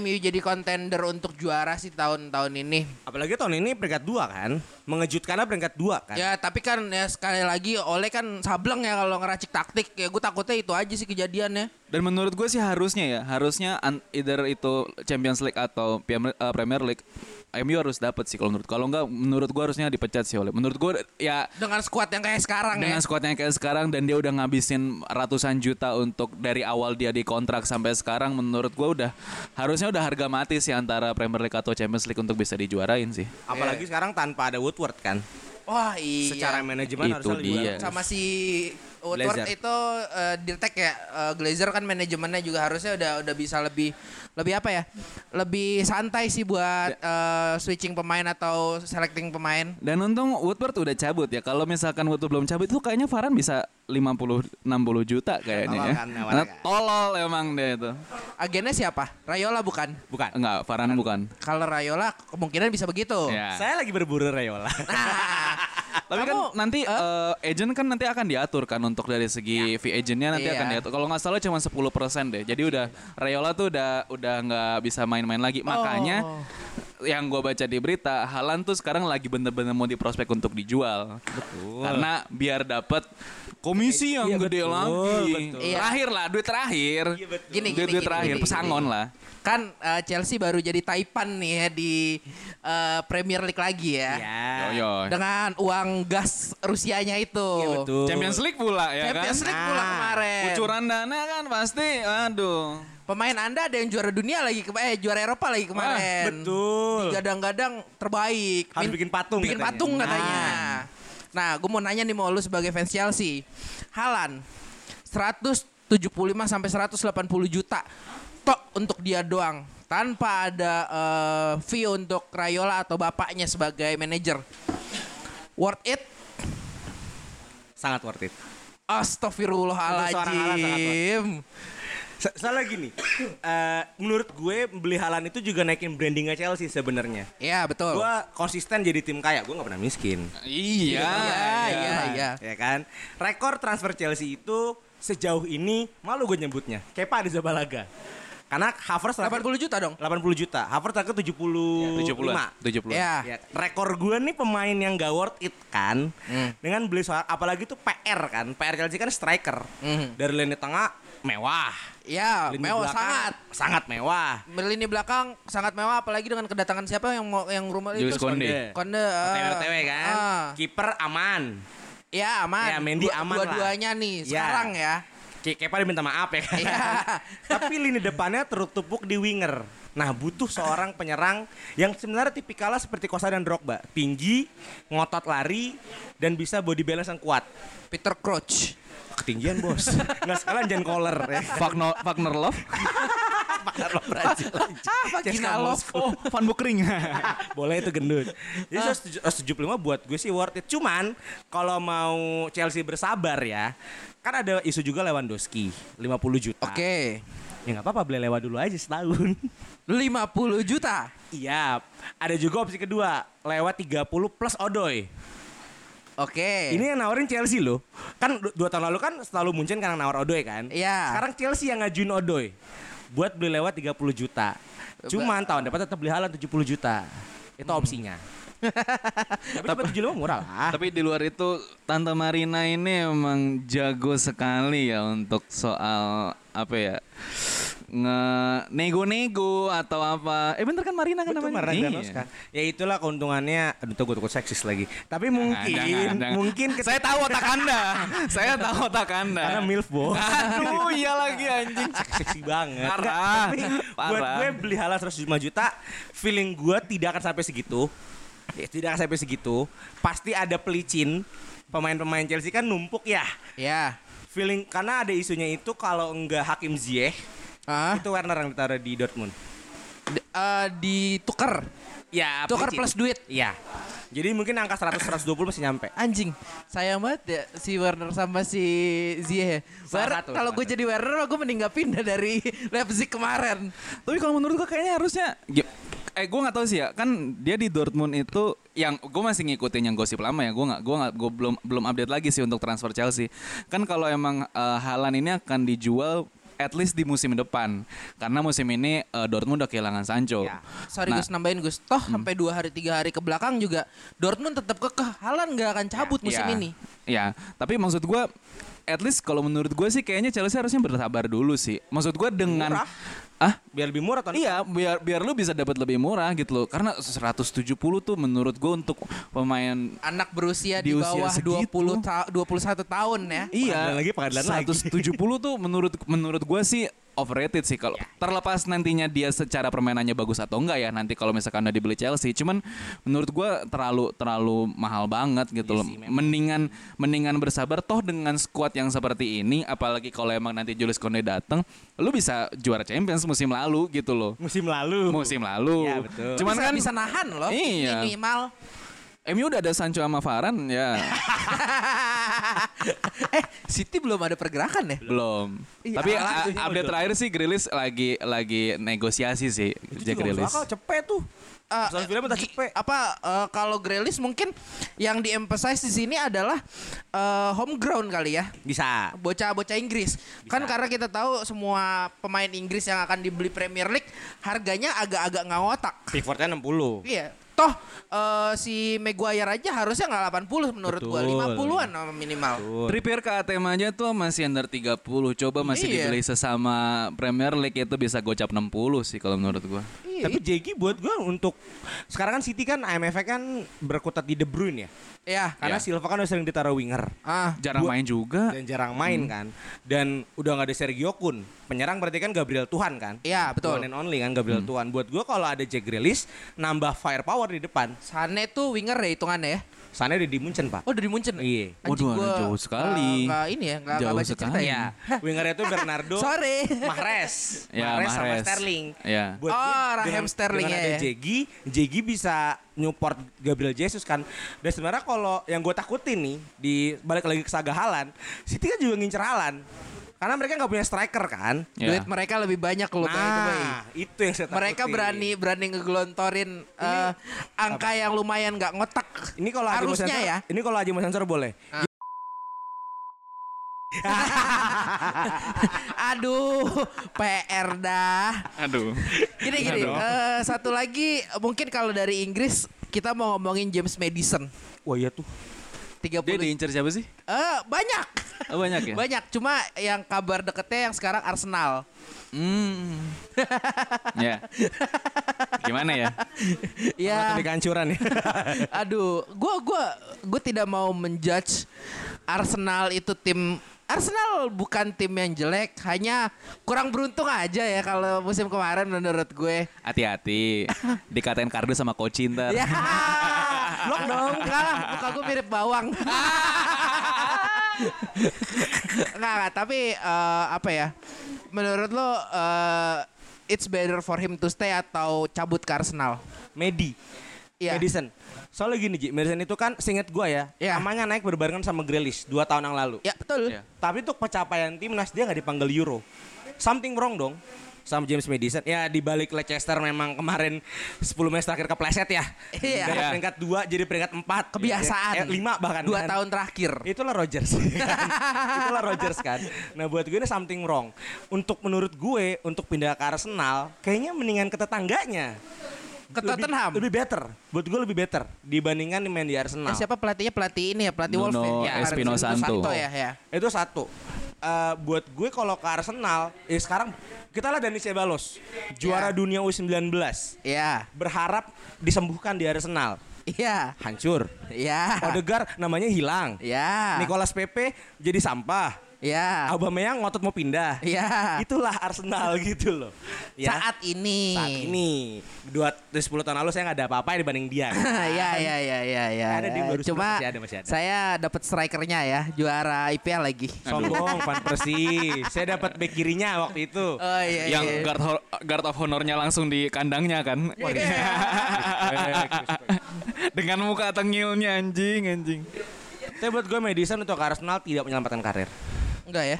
B: MU jadi kontender untuk juara sih tahun-tahun ini.
A: Apalagi tahun ini peringkat dua kan. Mengejutkannya peringkat dua kan.
B: Ya tapi kan ya sekali lagi oleh kan sableng ya kalau ngeracik taktik ya gue takutnya itu aja sih kejadiannya.
C: Dan menurut gue sih harusnya ya, harusnya either itu Champions League atau uh, Premier League, MU harus dapat sih kalau menurut. Kalau enggak, menurut gue harusnya dipecat sih oleh. Menurut gue ya
B: Dengan skuad yang kayak sekarang
C: dengan
B: ya.
C: skuadnya kayak sekarang dan dia udah ngabisin ratusan juta untuk dari awal dia di kontrak sampai sekarang, menurut gue udah harusnya udah harga mati sih antara Premier League atau Champions League untuk bisa dijuarain sih.
A: Apalagi sekarang tanpa ada Woodward kan.
B: Wah iya.
A: Secara manajemen
C: Itu
A: harusnya lebih
C: dia.
A: bagus.
B: sama si Woodward
A: Glazer.
B: itu eh, Dirtek ya eh, Glazer kan manajemennya juga harusnya udah udah bisa lebih lebih apa ya lebih santai sih buat eh, switching pemain atau selecting pemain
C: Dan untung Woodward udah cabut ya. Kalau misalkan Woodward belum cabut itu kayaknya Varane bisa 50 60 juta kayaknya
A: Tolol
C: ya.
A: kan, kan.
C: tolol emang dia itu.
B: agennya siapa Rayola bukan
A: Bukan.
C: Enggak, Varane bukan.
B: kalau Rayola kemungkinan bisa begitu
C: Ya.
A: Saya lagi berburu Rayola.
C: Tapi kan
B: Kamu,
C: nanti eh, agent kan nanti akan diatur kan untuk dari segi fee agentnya nanti
B: Iya.
C: akan diatur. Kalau nggak salah cuma 10% deh. Jadi udah Rayola tuh udah udah nggak bisa main-main lagi. Makanya
B: Oh.
C: yang gue baca di berita, Halan tuh sekarang lagi bener-bener mau diprospek untuk dijual. Betul. Karena biar dapat komisi yang
A: Iya,
C: gede
A: betul,
C: lagi.
A: betul.
B: Iya.
C: Terakhir lah, duit terakhir.
B: Gini,
C: duit,
B: gini,
C: duit
B: gini,
C: terakhir,
B: gini,
C: pesangon
B: gini.
C: lah.
B: Kan eh, Chelsea baru jadi Taipan nih ya di eh, Premier League lagi ya.
A: Ya.
C: Yo, yo.
B: Dengan uang gas Rusianya itu.
A: Iya, betul.
C: Champions League pula ya
B: Champions
C: kan.
B: League pula
A: Nah,
B: kemarin.
C: Kucuran dana kan pasti, aduh.
B: Pemain Anda ada yang juara dunia lagi ke eh juara Eropa lagi kemarin.
A: betul.
B: Gadang-gadang terbaik.
A: Harus
B: Min-
A: bikin patung
B: Bikin
A: katanya.
B: patung katanya.
A: Nah.
B: Nah, gue mau nanya nih mau lu sebagai fans Chelsea. Halan 175 sampai 180 juta tok untuk dia doang tanpa ada eh, fee untuk Rayola atau bapaknya sebagai manajer. Worth it?
A: Sangat worth it.
B: Astagfirullahaladzim.
A: So- Soalnya gini, eh, menurut gue beli Halan itu juga naikin brandingnya Chelsea sebenarnya.
B: Ya betul.
A: Gue konsisten jadi tim kaya, gue gak pernah miskin.
C: Iya.
B: Iya, iya, iya.
A: Ya kan? Rekor transfer Chelsea itu sejauh ini malu gue nyebutnya. Kepa di Zabalaga. Karena Havertz
B: 80 juta dong.
A: 80 juta. Havertz terakhir 75.
C: 70-an. 70
B: Ya.
A: Ya, rekor gue nih pemain yang gak worth it kan.
B: Hmm.
A: Dengan beli soal apalagi tuh PR kan. PR Chelsea kan striker.
B: Hmm.
A: Dari lini tengah mewah.
B: Ya,
A: Lini
B: mewah
A: belakang
B: sangat.
A: Sangat mewah.
B: Lini belakang sangat mewah apalagi dengan kedatangan siapa yang mau yang rumah
C: Julius
B: itu
C: Konde.
B: Konde ah.
A: OTW-OTW kan.
B: Ah.
A: Kiper aman.
B: Ya aman.
A: Ya, Mendy aman lah.
B: Dua-duanya nih
A: Ya.
B: sekarang ya.
A: Ke- Kepa diminta maaf ya kan. Tapi lini depannya tertumpuk di winger. Nah butuh seorang penyerang yang sebenarnya tipikalnya seperti Kosa dan Drogba. Tinggi, ngotot lari, dan bisa body balance yang kuat.
B: Peter Crouch.
A: Ketinggian bos. Nggak sekalian Jan Koller ya.
C: Wagner, Wagner Love.
A: Lo Brazil.
B: Vagina love.
C: Oh, Van Bukering.
A: Boleh itu gendut. Jadi 175 buat gue sih worth it. Cuman kalau mau Chelsea bersabar ya. Kan ada isu juga Lewandowski 50 juta.
B: Oke.
A: Ya nggak apa-apa beli Lewa dulu aja setahun.
B: 50 juta.
A: Iya, ada juga opsi kedua, lewat 30 plus Odoy.
B: Oke.
A: Ini yang nawarin Chelsea loh. Kan du- dua tahun lalu kan selalu Munchen karena nawar Odoy kan.
B: Iya.
A: Sekarang Chelsea yang ngajuin Odoy buat beli lewat 30 juta. Cuman tahun depan tetap beli Haaland 70 juta. Itu opsinya. Tapi cuma 75 murah lah.
C: Tapi di luar itu Tante Marina ini emang jago sekali ya untuk soal apa ya nge nego-nego atau apa. Eh bentar kan Marina kan
A: Betul,
C: namanya.
A: Marina
C: Iya.
A: Granoska. Ya itulah keuntungannya. Aduh, tuh gue seksis lagi. Tapi mungkin,
C: Jangan, jangan.
A: mungkin
C: saya tahu otak Anda. saya tahu otak Anda.
A: karena milf bos.
C: Aduh, iya lagi anjing.
A: seksi banget.
C: Parah.
A: Tapi buat
C: Parah.
A: gue beli halal 105 juta, feeling gue tidak akan sampai segitu. Ya, tidak akan sampai segitu. Pasti ada pelicin. Pemain-pemain Chelsea kan numpuk ya.
B: Ya.
A: Feeling karena ada isunya itu kalau enggak Hakim Ziyech,
B: Ah,
A: itu Werner yang ditaruh di Dortmund.
B: d- eh, ditukar.
A: Ya,
B: Tukar plus duit.
A: Iya. Jadi mungkin angka 100 120 masih nyampe.
B: Anjing, sayang banget ya si Werner sama si Ziyech. Wer-
A: satu,
B: Kalau gue jadi Werner, gue mending gak pindah dari Leipzig kemarin.
C: Tapi kalau menurut gua kayaknya harusnya eh gue nggak tahu sih ya kan dia di Dortmund itu yang gue masih ngikutin yang gosip lama ya gue nggak gue nggak gue belum belum update lagi sih untuk transfer Chelsea kan kalau emang eh, Haaland ini akan dijual at least di musim depan karena musim ini eh, Dortmund udah kehilangan Sancho
A: Ya.
B: Sorry
C: Nah,
B: Gus nambahin Gus. Toh sampai dua hari tiga hari ke belakang juga Dortmund tetap kekeh. Haaland gak akan cabut musim
C: ya,
B: ini.
C: Ya, tapi maksud gue at least kalau menurut gue sih kayaknya Chelsea harusnya bersabar dulu sih. Maksud gue dengan
A: Murah.
C: ah
A: Biar lebih murah tahun
C: Iya, biar biar lu bisa dapat lebih murah gitu loh. Karena 170 tuh menurut gue untuk pemain
B: Anak berusia di,
C: Di usia
B: bawah
C: segitu.
B: 20 ta 21 tahun ya.
C: Iya,
A: Pengadilan lagi, pengadilan lagi.
C: 170 tuh menurut menurut gue sih overrated sih kalau terlepas nantinya dia secara permainannya bagus atau enggak ya nanti kalau misalkan udah dibeli Chelsea cuman menurut gue terlalu terlalu mahal banget gitu loh mendingan mendingan bersabar toh dengan skuad yang seperti ini apalagi kalau emang nanti Julius Konde datang lu bisa juara Champions musim lalu gitu loh
A: musim lalu.
C: musim lalu
A: Iya, betul.
C: cuman
B: bisa,
C: kan
B: bisa nahan loh.
C: Iya.
B: Minimal.
C: MU udah ada Sancho sama Varane ya
B: eh, City belum ada pergerakan ya?
C: Belum.
B: Iya,
C: Tapi
A: alah,
C: a-
A: itu sih
C: update terakhir sih Grilis lagi lagi negosiasi sih Jack Grilis.
A: Cepet tuh.
B: Eh,
A: Villa minta
B: gi-
A: cepet.
B: apa eh, kalau Grealish mungkin yang di-emphasize di sini adalah eh, home ground kali ya.
A: Bisa.
B: Bocah-bocah Inggris. Kan karena kita tahu semua pemain Inggris yang akan dibeli Premier League harganya agak-agak nggak ngotak.
A: Pickfordnya 60.
B: Iya. Toh eh, si Maguire aja harusnya nggak 80 menurut gua,
A: Betul.
B: 50-an minimal.
C: Trippier ke ATM aja tuh masih under 30. Coba masih
B: Iya.
C: dibeli sesama Premier League itu bisa gocap 60 sih kalau menurut gua.
B: Iya,
A: Tapi JG buat gue untuk sekarang kan City kan IMF kan berkutat di De Bruyne ya.
B: Ya.
A: Karena
C: Ya.
A: Silva kan udah sering ditaruh winger
B: Ah,
C: Jarang
A: Gua-
C: main juga.
A: dan jarang main kan. Dan udah nggak ada Sergio Kun. Penyerang berarti kan Gabriel Tuhan kan.
B: Iya, betul.
A: One and only kan Gabriel Tuhan. Buat gue kalau ada Jack Grealish nambah firepower di depan.
B: Sane tuh winger ya hitungannya ya.
A: Sana udah di Munchen pak.
B: Oh dari Munchen.
A: Iya.
C: Waduh,
B: gua
C: jauh sekali.
B: Nggak ini ya, nggak nggak
C: Jauh
B: baca cerita
C: sekali.
B: ya.
A: Wingernya tuh Bernardo
B: Sorry.
A: Mahrez.
C: Ya,
A: Mahrez sama. Sterling.
C: Ya.
A: Buat
B: Oh, Raheem
A: dengan-
B: Sterling
A: dengan
B: ya,
A: ada
B: ya.
A: Jegi, Jegi bisa nyupport Gabriel Jesus kan. Dan sebenarnya kalau yang gue takutin nih di balik lagi ke Saga Halan, City kan juga ngincer Halan. Karena mereka nggak punya striker kan.
C: Ya.
B: Duit mereka lebih banyak loh by the way.
A: Nah, itu yang saya takutin.
B: Mereka berani berani ngegelontorin eh, angka yang lumayan nggak ngotak.
A: Ini kalau
B: harusnya
A: sensor,
B: ya.
A: Ini kalau Haji mau sensor boleh.
B: Aduh, PR dah.
C: Aduh.
B: Gini gini,
C: Aduh.
B: eh, satu lagi mungkin kalau dari Inggris kita mau ngomongin James Madison.
A: Wah iya tuh.
B: 30
C: Dia diincar siapa sih?
B: Eh, banyak.
C: Oh, banyak ya?
B: Banyak, cuma yang kabar deketnya yang sekarang Arsenal.
C: Hmm. ya. Gimana ya?
B: Ya.
A: Ini kehancuran ya.
B: Aduh, gua gua gua tidak mau menjudge Arsenal itu tim Arsenal bukan tim yang jelek, hanya kurang beruntung aja ya kalau musim kemarin menurut gue.
C: Hati-hati. Dikatain kardus sama coach ntar.
B: Ya, blok dong, enggak lah, muka gue mirip bawang. enggak, enggak, tapi eh, apa ya? Menurut lo eh, it's better for him to stay atau cabut ke Arsenal?
A: Medi.
B: Iya.
A: Madison. Soalnya gini Ji, Madison itu kan seinget gue ya,
B: Iya.
A: namanya naik berbarengan sama Grealish dua tahun yang lalu.
B: Ya, betul.
C: Iya.
A: Tapi untuk pencapaian timnas dia nggak dipanggil Euro. Something wrong dong sama James Madison. Ya di balik Leicester memang kemarin 10 match terakhir kepleset ya.
B: Iya.
A: Dari
C: Iya.
A: peringkat 2 jadi peringkat 4.
B: Kebiasaan.
A: Eh, 5 bahkan.
B: Dua
A: kan.
B: tahun terakhir.
A: Itulah Rogers kan? Itulah Rogers kan. Nah buat gue ini something wrong. Untuk menurut gue untuk pindah ke Arsenal kayaknya mendingan ke tetangganya.
B: Ke
A: Lebih-
B: Tottenham.
A: Lebih, better. Buat gue lebih better dibandingkan main di Arsenal.
B: Eh, siapa pelatihnya? Pelatih ini ya, pelatih
C: Nuno
B: Wolves ya.
C: Espino
B: Nuno
C: Santo.
B: ya, ya.
A: Itu satu. Eh, buat gue kalau ke Arsenal, ya sekarang kita lah Dani Ceballos, juara
B: Ya.
A: dunia U19,
B: Iya.
A: berharap disembuhkan di Arsenal.
B: Iya.
A: Hancur.
B: Iya.
A: Odegaard namanya hilang.
B: Iya.
A: Nicolas Pepe jadi sampah.
B: Iya.
A: Aubameyang ngotot mau pindah.
B: Iya.
A: Itulah Arsenal gitu loh. Ya.
B: Saat ini.
A: Saat ini dua 10 tahun lalu saya nggak ada apa-apa dibanding dia.
B: ya ya ya ya ya.
A: Ada di baru
B: Cuma
A: masih ada, masih ada.
B: saya dapat strikernya ya, juara IPL lagi.
A: Sombong Van Persie. Saya dapat bek kirinya waktu itu.
B: Oh iya
C: Yang
B: iya.
C: guard, guard of honornya langsung di kandangnya kan. Dengan muka tengilnya anjing anjing.
A: Tapi buat gue Madison untuk Arsenal tidak menyelamatkan karir.
B: Enggak ya?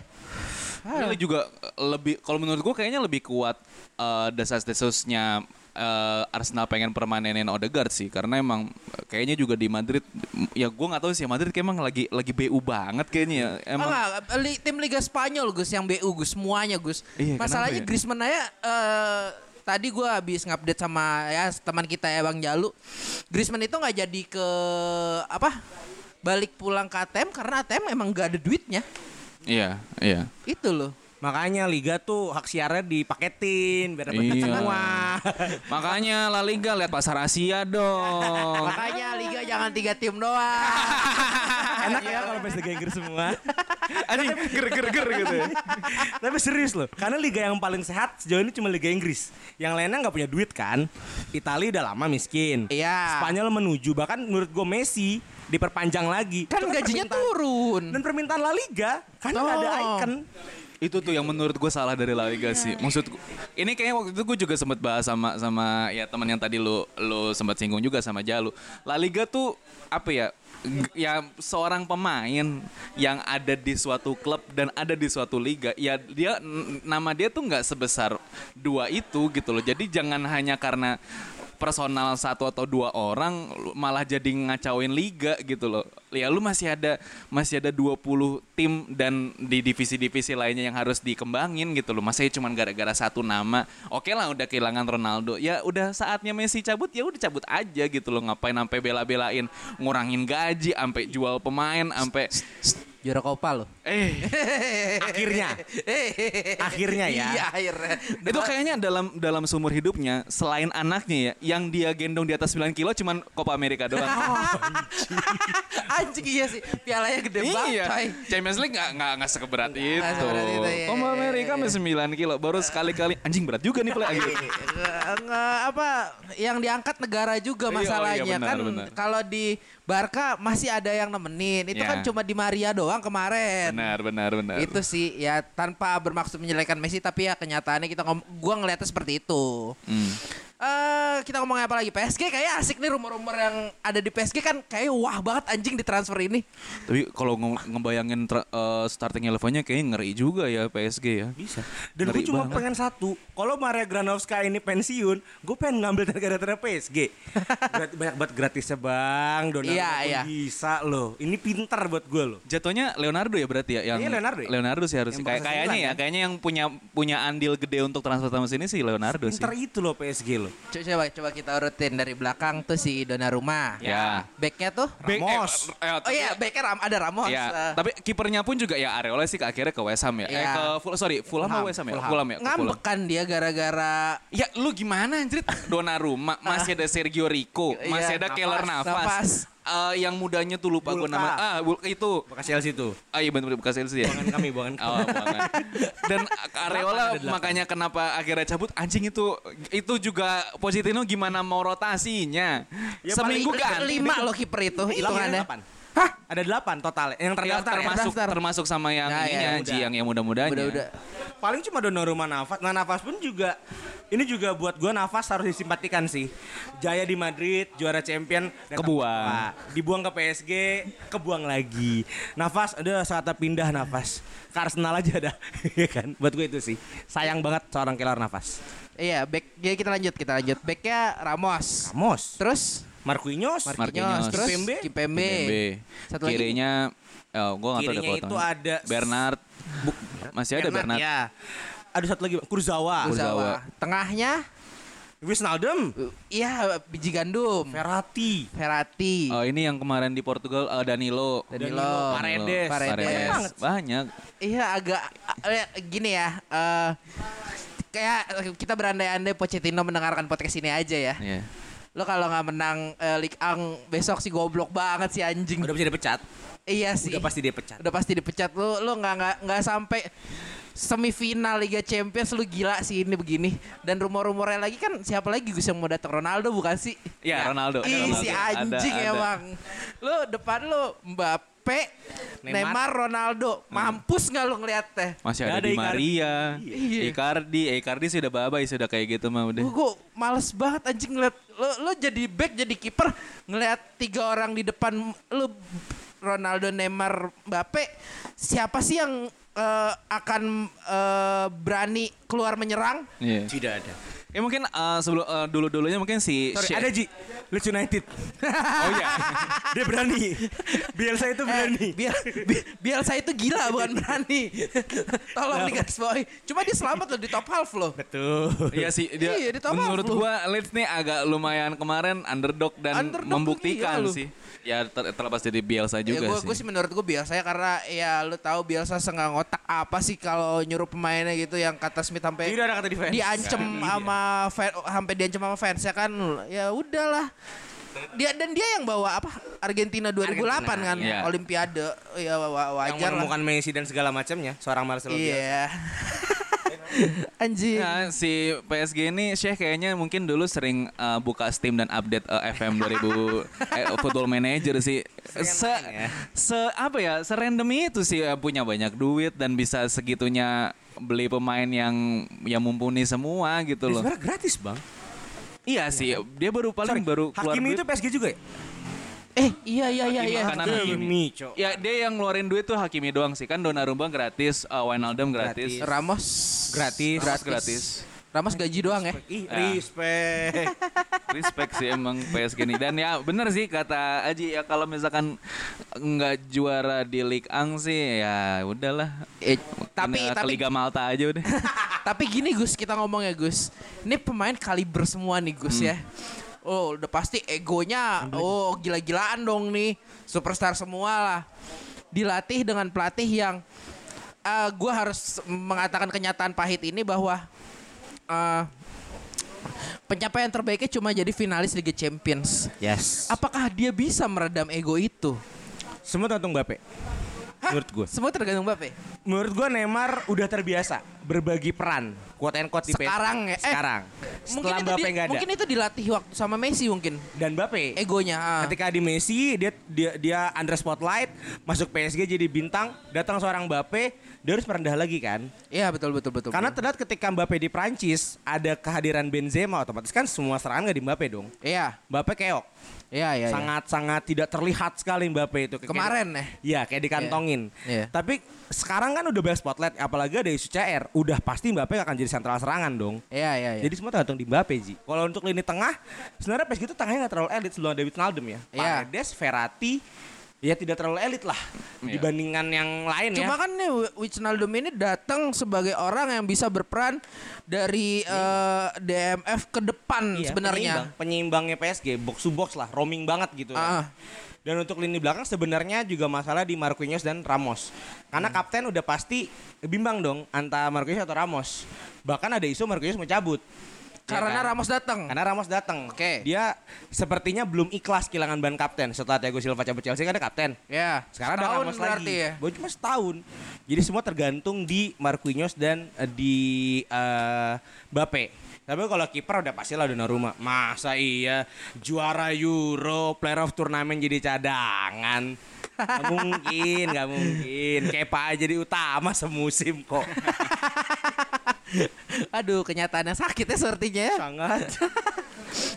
C: Ini juga eh, lebih kalau menurut gua kayaknya lebih kuat eh, desas-desusnya eh, Arsenal pengen permanenin Odegaard sih karena emang kayaknya juga di Madrid ya gua nggak tahu sih Madrid kayak emang lagi lagi BU banget kayaknya ya.
B: Oh,
C: Emang
B: enggak, li- tim Liga Spanyol Gus yang BU Gus semuanya Gus.
C: Iya,
B: Masalahnya
C: ya?
B: Griezmann aja eh, tadi gua habis ngupdate sama ya teman kita ya Bang Jalu. Griezmann itu nggak jadi ke apa? Balik pulang ke ATM karena ATM emang gak ada duitnya.
C: Iya, iya.
B: Itu loh.
A: Makanya Liga tuh hak siarnya dipaketin biar dapat
C: Iya.
A: semua.
C: Makanya La Liga lihat pasar Asia dong.
B: Makanya Liga jangan tiga tim doang.
A: Enak ya kalau Liga Inggris semua.
C: Anjing ger ger ger gitu. ya.
A: Tapi serius loh, karena liga yang paling sehat sejauh ini cuma Liga Inggris. Yang lainnya nggak punya duit kan. Italia udah lama miskin.
B: Iya.
A: Spanyol menuju, bahkan menurut gue Messi diperpanjang lagi.
B: Kan
A: Itu
B: gajinya turun.
A: Dan permintaan La Liga, karena nggak ada
B: Oh.
A: icon.
C: Itu tuh yang menurut gue salah dari La Liga sih. Maksud gua- ini kayaknya waktu itu gue juga sempat bahas sama sama ya teman yang tadi lu lu sempat singgung juga sama Jalu. La Liga tuh apa ya? Ya seorang pemain yang ada di suatu klub dan ada di suatu liga, ya dia nama dia tuh nggak sebesar dua itu gitu loh. Jadi jangan hanya karena personal satu atau dua orang malah jadi ngacauin liga gitu loh. Ya lu masih ada masih ada 20 tim dan di divisi-divisi lainnya yang harus dikembangin gitu loh. Masih cuma gara-gara satu nama. Oke lah udah kehilangan Ronaldo. Ya udah saatnya Messi cabut ya udah cabut aja gitu loh. Ngapain sampai bela-belain ngurangin gaji, sampai jual pemain, sampai
B: Juara Copa lo.
C: Eh
A: Akhirnya. Akhirnya ya.
B: Iya akhirnya.
C: itu kayaknya dalam dalam seumur hidupnya selain anaknya ya yang dia gendong di atas 9 kilo cuman Copa America doang.
B: Anjing iya sih. Pialanya gede banget
C: iya.
B: coy.
C: Champions League gak, gak, gak sekeberat itu.
B: sekeberat itu, iya,
C: Copa
B: iya,
C: America
B: iya.
C: masih 9 kilo. Baru sekali-kali. Anjing berat juga nih.
B: Nge- nge- apa yang diangkat negara juga
C: Iya, oh iya,
B: masalahnya
C: benar,
B: kan kalau di Barca masih ada yang nemenin itu
C: Ya.
B: kan cuma di Maria doang kemarin
C: Benar, benar, benar.
B: itu sih ya tanpa bermaksud menyelekan Messi tapi ya kenyataannya kita ngom gua ngeliatnya seperti itu
C: Hmm.
B: Eh kita ngomongin apa lagi PSG kayak asik nih rumor-rumor yang ada di PSG kan kayak wah banget anjing di transfer ini
C: Tapi kalau nge- ngebayangin tra- eh, starting elevennya kayaknya ngeri juga ya PSG ya.
A: Bisa. Dan gue cuma
C: banget.
A: pengen satu. Kalau Maria Granovska ini pensiun, gue pengen ngambil tenaga PSG. Grat- Banyak banget gratisnya bang. Donnarumma
B: Iya, iya.
A: bisa loh. Ini pintar buat gue loh.
C: Jatuhnya Leonardo ya berarti ya yang
A: Iya, Leonardo ya?
C: Leonardo sih kayak
A: bekas
C: kayaknya ya
A: kan?
C: kayaknya yang punya punya andil gede untuk transfer transfer sini sih Leonardo sih.
A: Pintar itu loh PSG loh.
B: Co- coba coba kita urutin dari belakang tuh si Donnarumma
C: Ya.
B: backnya tuh
C: Back-
A: Ramos.
C: eh, eh,
B: oh iya backnya Ram- ada Ramos
C: Ya,
B: eh.
C: tapi kipernya pun juga ya Areola sih ke akhirnya ke West Ham ya. Eh
B: Iya.
C: ke Ful- sorry, Fulham atau West Ham ya? Fulham ya. ke Fulham.
B: ngambek kan dia gara-gara
C: Ya lu gimana anjir Donnarumma masih ada Sergio Rico
B: Iya,
C: masih ada Keller.
B: Navas,
C: Eh, yang mudanya tuh lupa gue nama ah itu
A: Bekas Chelsea tuh.
C: ah iya bener bekas Chelsea ya
A: Bukan kami, bukan kami.
C: Oh, bukan. Dan Areola
A: ada delapan.
C: makanya kenapa akhirnya cabut anjing itu itu juga Pochettino gimana mau rotasinya
A: Ya,
C: seminggu ganti
B: lima loh kiper itu hitungannya
A: Delapan. Hah? Ada delapan total. Yang
C: Ya,
A: terdaftar ya?
C: termasuk
B: Terdaftar.
C: termasuk sama yang
B: Ya, ya,
C: ininya. Ji yang yang muda-mudanya
B: udah udah
A: Paling cuma Donnarumma Navas. Nah Navas pun juga ini juga buat gue Navas harus disimpatikan sih. Jaya di Madrid, juara champion,
C: Kebuang.
A: ke Copa. Dibuang ke PSG, kebuang lagi. Navas, udah saatnya pindah Navas. Ke Arsenal aja dah, ya kan? Buat gue itu sih. Sayang banget seorang Keylor Navas.
B: iya back ya kita lanjut kita lanjut backnya Ramos
A: Ramos,
B: terus
A: Marquinhos,
B: Marquinhos, terus
A: Kimpembe,
B: Kimpembe,
C: Kimpembe.
B: Satu lagi?
C: Kirinya oh, gue nggak tahu
A: Kirinya
C: ada
A: itu
C: fotonya.
A: ada
C: Bernard. Masih ada Bernard.
A: Ya. Ada satu lagi, Kurzawa,
C: Kurzawa.
B: Kurzawa. Tengahnya
A: Wijnaldum,
B: iya biji gandum
A: Verratti,
B: Verratti
C: Oh ini yang kemarin di Portugal eh, Danilo.
B: Danilo,
A: Danilo, Paredes.
B: Paredes.
A: Banyak banget.
C: Banyak.
B: Iya agak eh, gini ya. eh kayak kita berandai-andai Pochettino mendengarkan podcast ini aja ya.
C: Iya.
B: Lo kalau nggak menang eh, Ligue 1 besok sih goblok banget sih anjing.
A: udah bisa dipecat.
B: iya sih.
A: Udah pasti dia pecat.
B: Udah pasti dipecat lo lo nggak nggak nggak sampai semifinal Liga Champions lu gila sih ini begini dan rumor-rumornya lagi kan siapa lagi Gus yang mau datang Ronaldo bukan sih
C: Iya, Ronaldo.
B: Ih si anjing
C: ada.
B: emang lu depan lu Mbappe
A: Neymar.
B: Neymar, Ronaldo mampus nggak lu ngeliat teh
C: Masih ada
A: ada
C: Di
A: Icardi.
C: Maria,
B: Iya.
C: Icardi, eh, Icardi sih udah babay sudah kayak gitu mah udah.
B: Gue gue males banget anjing ngeliat lo, lo jadi back jadi kiper ngeliat tiga orang di depan lu Ronaldo, Neymar, Mbappe siapa sih yang eh, akan eh, berani keluar menyerang?
C: Iya.
A: Tidak ada.
C: Ya mungkin eh, sebelum eh, dulu-dulunya mungkin si
A: Sorry, ada Ji. Leeds United.
C: Oh iya.
A: Dia berani. Bielsa itu berani.
B: Eh, biar, bi- Bielsa itu gila bukan berani. Tolong nih guys boy. Cuma dia selamat loh di top half loh.
A: Betul.
C: Iya sih dia
B: Iya, di top
C: menurut
B: half
C: gua Leeds nih agak lumayan kemarin underdog dan
B: Underdog
C: membuktikan
B: iya
C: sih. Ya ter- terlepas dari Bielsa
B: Ya
C: juga
B: gue
C: sih.
B: gue sih menurut gue biasanya karena ya lu tahu Bielsa senggang otak apa sih kalau nyuruh pemainnya gitu yang kata Smith sampai
A: Tidak ada kata defense.
B: diancem sama fan, sampai diancem sama fans ya kan? Ya udahlah. Dia dan dia yang bawa apa? Argentina 2008 kan?
C: iya.
B: Olimpiade. Ya wa-
A: Yang
B: wajar lah.
A: menemukan Messi dan segala macamnya, seorang Marcelo
B: iya. Anjing.
C: Nah, si PSG ini Syekh kayaknya mungkin dulu sering uh, buka Steam dan update uh, FM 2000 eh, Football Manager sih. Se, se apa ya, serandom itu sih uh, punya banyak duit dan bisa segitunya beli pemain yang yang mumpuni semua gitu
A: Ya,
C: loh.
A: sebenarnya gratis bang.
C: Iya sih, dia baru paling
A: Sorry,
C: baru keluar
A: Hakimi
C: duit.
A: itu PSG juga ya?
B: Eh, iya iya iya iya.
C: Kanan Hakimi.
A: Cok.
C: Ya dia yang ngeluarin duit tuh Hakimi doang sih kan Donnarumma gratis, uh, Wijnaldum gratis,
A: Gratis.
B: Ramos
A: Gratis.
C: Ramos gratis.
B: Ramos gaji doang ya.
A: Ih,
C: Ya.
A: respect.
C: Respect sih emang PSG ini dan ya bener sih kata Aji ya kalau misalkan nggak juara di Ligue 1 sih ya udahlah.
B: Eh, tapi tapi
C: Liga Malta aja udah.
B: tapi gini Gus kita ngomong ya Gus. Ini pemain kaliber semua nih Gus ya. Oh udah pasti egonya oh gila-gilaan dong nih superstar semua lah. Dilatih dengan pelatih yang gue harus mengatakan kenyataan pahit ini bahwa eh, pencapaian terbaiknya cuma jadi finalis Liga Champions.
A: Yes.
B: Apakah dia bisa meredam ego itu?
A: Semua tergantung Mbappe. Menurut gue.
B: Semua tergantung Mbappe.
A: Menurut gue Neymar udah terbiasa berbagi peran. Quote and quote di.
B: Sekarang ya? Eh,
A: Sekarang. Setelah
B: itu
A: Mbappe nggak ada.
B: Mungkin itu dilatih waktu sama Messi mungkin.
A: Dan Mbappe.
B: Egonya. ah.
A: Ketika di Messi dia dia dia under spotlight, masuk PSG jadi bintang, datang seorang Mbappe, dia harus merendah lagi kan?
B: Iya betul betul betul.
A: Karena terlihat ketika Mbappe di Prancis ada kehadiran Benzema otomatis kan semua serangan gak di Mbappe dong.
B: Iya,
A: Mbappe keok.
B: iya, iya. iya.
A: Sangat-sangat tidak terlihat sekali Mbappe itu. Kayak-
B: Kemarin ya.
A: Iya kayak dikantongin.
B: Iya.
A: Tapi sekarang kan udah banyak spotlight, apalagi ada isu CR, udah pasti Mbappe akan jadi sentral serangan dong.
B: Iya, iya, iya.
A: Jadi semua tergantung di Mbappe Ji. Kalau untuk lini tengah, sebenarnya PSG itu tengahnya nggak terlalu elit sebelum David Naldum ya.
B: Iya.
A: Paredes, Verratti, ya tidak terlalu elit lah
C: Iya.
A: dibandingkan yang lain
B: Cuma
A: ya.
B: kan nih Wijnaldum ini datang sebagai orang yang bisa berperan dari eh, DMF ke depan
A: Iya,
B: sebenarnya.
A: penyeimbang. penyeimbangnya PSG, box to box lah, roaming banget gitu.
B: Ah.
A: kan. Dan untuk lini belakang sebenarnya juga masalah di Marquinhos dan Ramos. Karena kapten udah pasti bimbang dong antara Marquinhos atau Ramos. Bahkan ada isu Marquinhos mau cabut.
B: Karena
A: Ya kan?
B: Ramos datang.
A: Karena Ramos datang.
B: Oke.
A: Dia sepertinya belum ikhlas kehilangan ban kapten. Setelah Thiago Silva cabut Chelsea kan ada kapten.
B: Ya.
A: Sekarang ada Ramos
B: berarti
A: lagi.
B: ya.
A: Baru cuma setahun. Jadi semua tergantung di Marquinhos dan eh, di eh, Mbappe. Tapi kalau kiper udah pasti lah Donnarumma. Masa iya juara Euro, player of turnamen jadi cadangan. Gak mungkin, gak mungkin. Kepa aja jadi utama semusim kok.
B: Aduh, kenyataannya sakit ya sepertinya ya.
A: Sangat.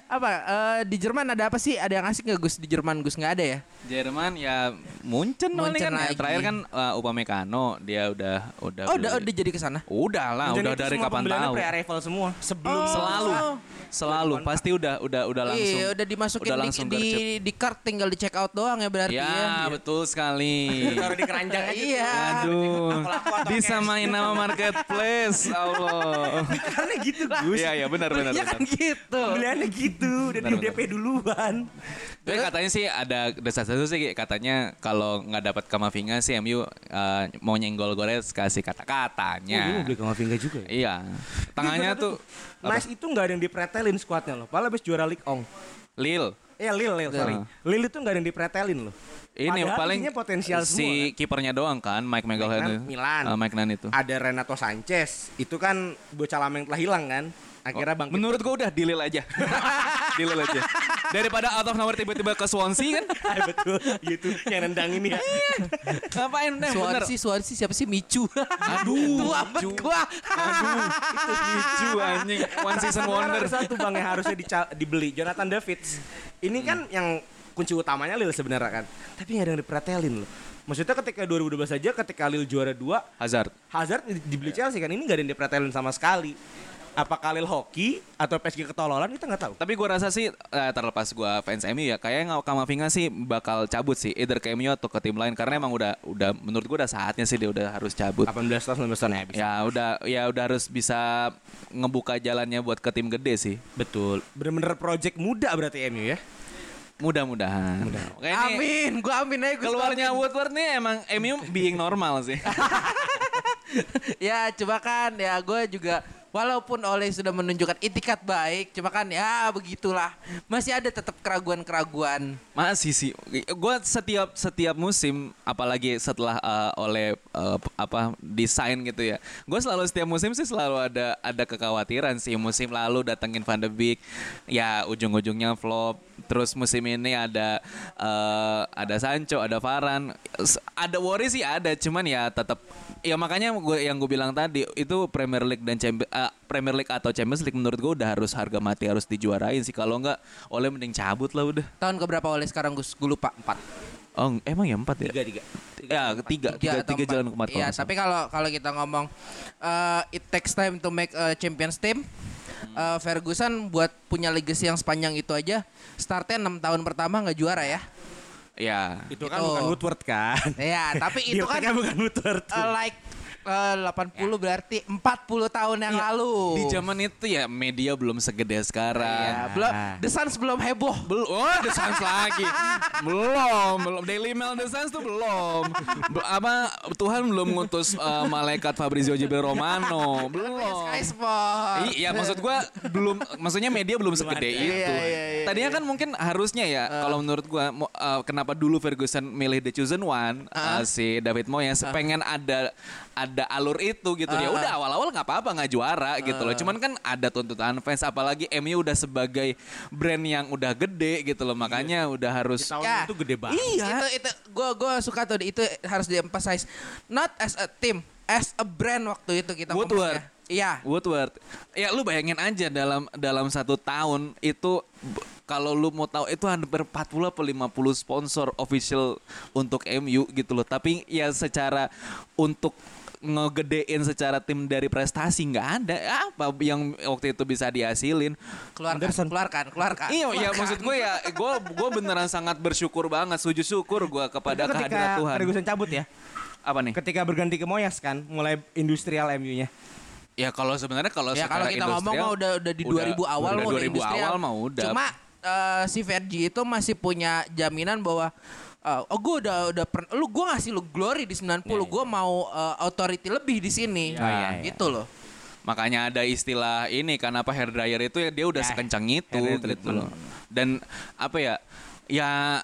B: Apa eh, di Jerman ada apa sih? Ada yang asik nggak Gus di Jerman Gus nggak ada ya?
C: Jerman ya Munchen,
B: Munchen
C: kan ya,
B: lagi.
C: terakhir kan uh, Upamecano dia udah udah
B: Oh, udah udah jadi ke sana.
C: Udah lah,
A: Dan
C: udah dari kapan tahu.
A: pre-arrival semua. Sebelum
B: Oh.
C: Selalu,
B: Oh.
C: selalu pasti udah udah udah langsung.
B: Iya, udah dimasukin
C: udah
B: di,
C: langsung
B: di,
C: gercep.
B: di cart tinggal di check out doang ya berarti
C: Ya,
B: ya.
C: betul sekali.
A: Taruh di keranjang aja.
B: Iya.
C: Aduh, bisa main nama marketplace, Allah.
A: Karena gitu Gus.
C: Iya, iya benar benar.
B: Ya kan
C: benar.
B: gitu.
A: Pembeliannya gitu dan
C: Benar,
A: di. DP duluan.
C: Tapi katanya sih ada desas satu sih katanya kalau nggak dapat Kamavinga sih MU uh, mau nyenggol Gores kasih kata-katanya.
A: Kamavinga juga ya?
C: Iya. Tangannya tuh
A: Nice itu nggak ada yang dipretelin skuadnya loh. Padahal habis juara Ligue 1.
C: Lil.
A: Eh Lil, Lil, sorry. Lil itu nggak ada yang dipretelin loh.
C: Ini
A: Padahal
C: paling
A: potensial
C: si kipernya doang kan Mike McGowan.
A: Milan.
C: Uh, Mike Nan itu.
A: Ada Renato Sanchez. Itu kan bocah lama yang telah hilang kan. Akhirnya bangkit.
C: Menurut gua udah dilil aja. dilil aja. Daripada out of nomor tiba-tiba ke Swansea kan.
A: Ah, betul. Gitu yang nendang ini ya.
C: Ngapain bener.
B: Suarsi, Suarsi siapa sih Micu?
C: Aduh,
B: amat
C: Micu.
B: gua.
C: Aduh, itu lucu anjing. One season wonder.
A: satu bang yang harusnya dibeli. Jonathan Davids. Ini kan yang kunci utamanya Lil sebenarnya kan. Tapi nggak ada yang dipretelin loh. Maksudnya ketika 2012 saja ketika Lil juara 2
C: Hazard.
A: Hazard di- dibeli Chelsea kan ini nggak ada yang dipretelin sama sekali. Apakah Lil hoki atau PSG ketololan kita nggak tahu.
C: Tapi gua rasa sih eh, terlepas gua fans MU ya, kayaknya Kamavinga sih bakal cabut sih, either ke MU atau ke tim lain karena emang udah udah menurut gua udah saatnya sih dia udah harus cabut.
A: 18 tahun 19 tahun ya.
C: Ya udah ya udah harus bisa ngebuka jalannya buat ke tim gede sih.
A: Betul. Bener-bener project muda berarti MU ya.
C: Mudah-mudahan. Ini
B: Amin, gua amin aja.
C: Keluarnya Woodward nih emang MU being normal sih.
B: ya coba kan ya gue juga walaupun Ole sudah menunjukkan itikat baik, cuma kan ya begitulah. Masih ada tetap keraguan-keraguan.
C: Masih sih. Gue setiap setiap musim, apalagi setelah eh, oleh eh, p- apa desain gitu ya. Gue selalu setiap musim sih selalu ada ada kekhawatiran sih. Musim lalu datengin Van de Beek, ya ujung-ujungnya flop. Terus musim ini ada eh, ada Sancho, ada Varane, S- ada worry sih ada, cuman ya tetap ya makanya gue yang gue bilang tadi itu Premier League dan Champions Premier League atau Champions League menurut gue udah harus harga mati harus dijuarain sih kalau enggak oleh mending cabut lah udah.
B: Tahun keberapa Ole sekarang Gus? Gue lupa. Empat.
C: Oh, emang ya empat ya?
A: Tiga, tiga.
C: Ya, tiga,
B: atau
C: tiga
B: empat.
C: jalan ke empat.
B: Iya,
C: kalau nggak
B: tapi kalau kalau kita ngomong uh, it takes time to make a champions team. Uh, Ferguson buat punya legacy yang sepanjang itu aja, startnya 6 tahun pertama nggak juara ya.
C: Ya.
A: Itu kan
B: Itu.
A: bukan Woodward kan.
B: Ya, tapi itu kan
A: Dioteknya bukan Woodward.
B: uh, like uh, 80 berarti 40 tahun yang lalu.
C: Iya. Di zaman itu ya media belum segede sekarang.
B: Ya, belum The Suns belum heboh.
C: Belum, oh The Suns lagi. belum, belum. Daily Mail The Suns tuh belum. Be- apa Tuhan belum ngutus uh, malaikat Fabrizio Jibril Romano. Belum.
B: Sport.
C: Iya maksud gua belum maksudnya media belum segede itu.
B: Iya, iya, iya,
C: Tadinya kan mungkin harusnya ya kalau menurut gua uh, kenapa dulu Ferguson milih The Chosen One uh, si David Moyes pengen ada ada alur itu gitu ya. Udah awal-awal nggak apa-apa nggak juara gitu loh. Cuman kan ada tuntutan fans apalagi MU udah sebagai brand yang udah gede gitu loh. Makanya udah harus
A: Tahun
B: Ya.
A: itu gede banget.
B: Iya. Itu itu gue gue suka tuh itu harus diemphasize. Not as a team, as a brand waktu itu kita
C: Woodward.
B: Iya.
C: Woodward. Ya lu bayangin aja dalam dalam satu tahun itu kalau lu mau tahu itu hampir 40 atau 50 sponsor official untuk MU gitu loh. Tapi ya secara untuk ngegedein secara tim dari prestasi nggak ada apa yang waktu itu bisa dihasilin
B: Keluarkan,
A: Anderson.
B: keluarkan, keluarkan.
C: iya ya
B: keluarkan.
C: maksud gue ya gue gue beneran sangat bersyukur banget sujud syukur gue kepada
A: ketika
C: Tuhan
A: Ferguson cabut ya.
C: apa nih
A: Ketika berganti ke Moyes kan, mulai industrial MU-nya.
C: ya kalau sebenarnya kalau
B: ya kalau kita ngomong mah udah udah di 2000 awal
C: udah
B: mau
C: 2000
B: industrial.
C: awal mah udah
B: Cuma eh, si Vergi itu masih punya jaminan bahwa eh, oh gue udah udah per, lu gue ngasih lu glory di 90 gue mau eh, authority lebih di sini
C: Iya, iya, iya.
B: gitu loh
C: Makanya ada istilah ini kan apa hair dryer itu ya dia udah
A: Ya,
C: sekencang itu gitu loh. Dan apa ya? Ya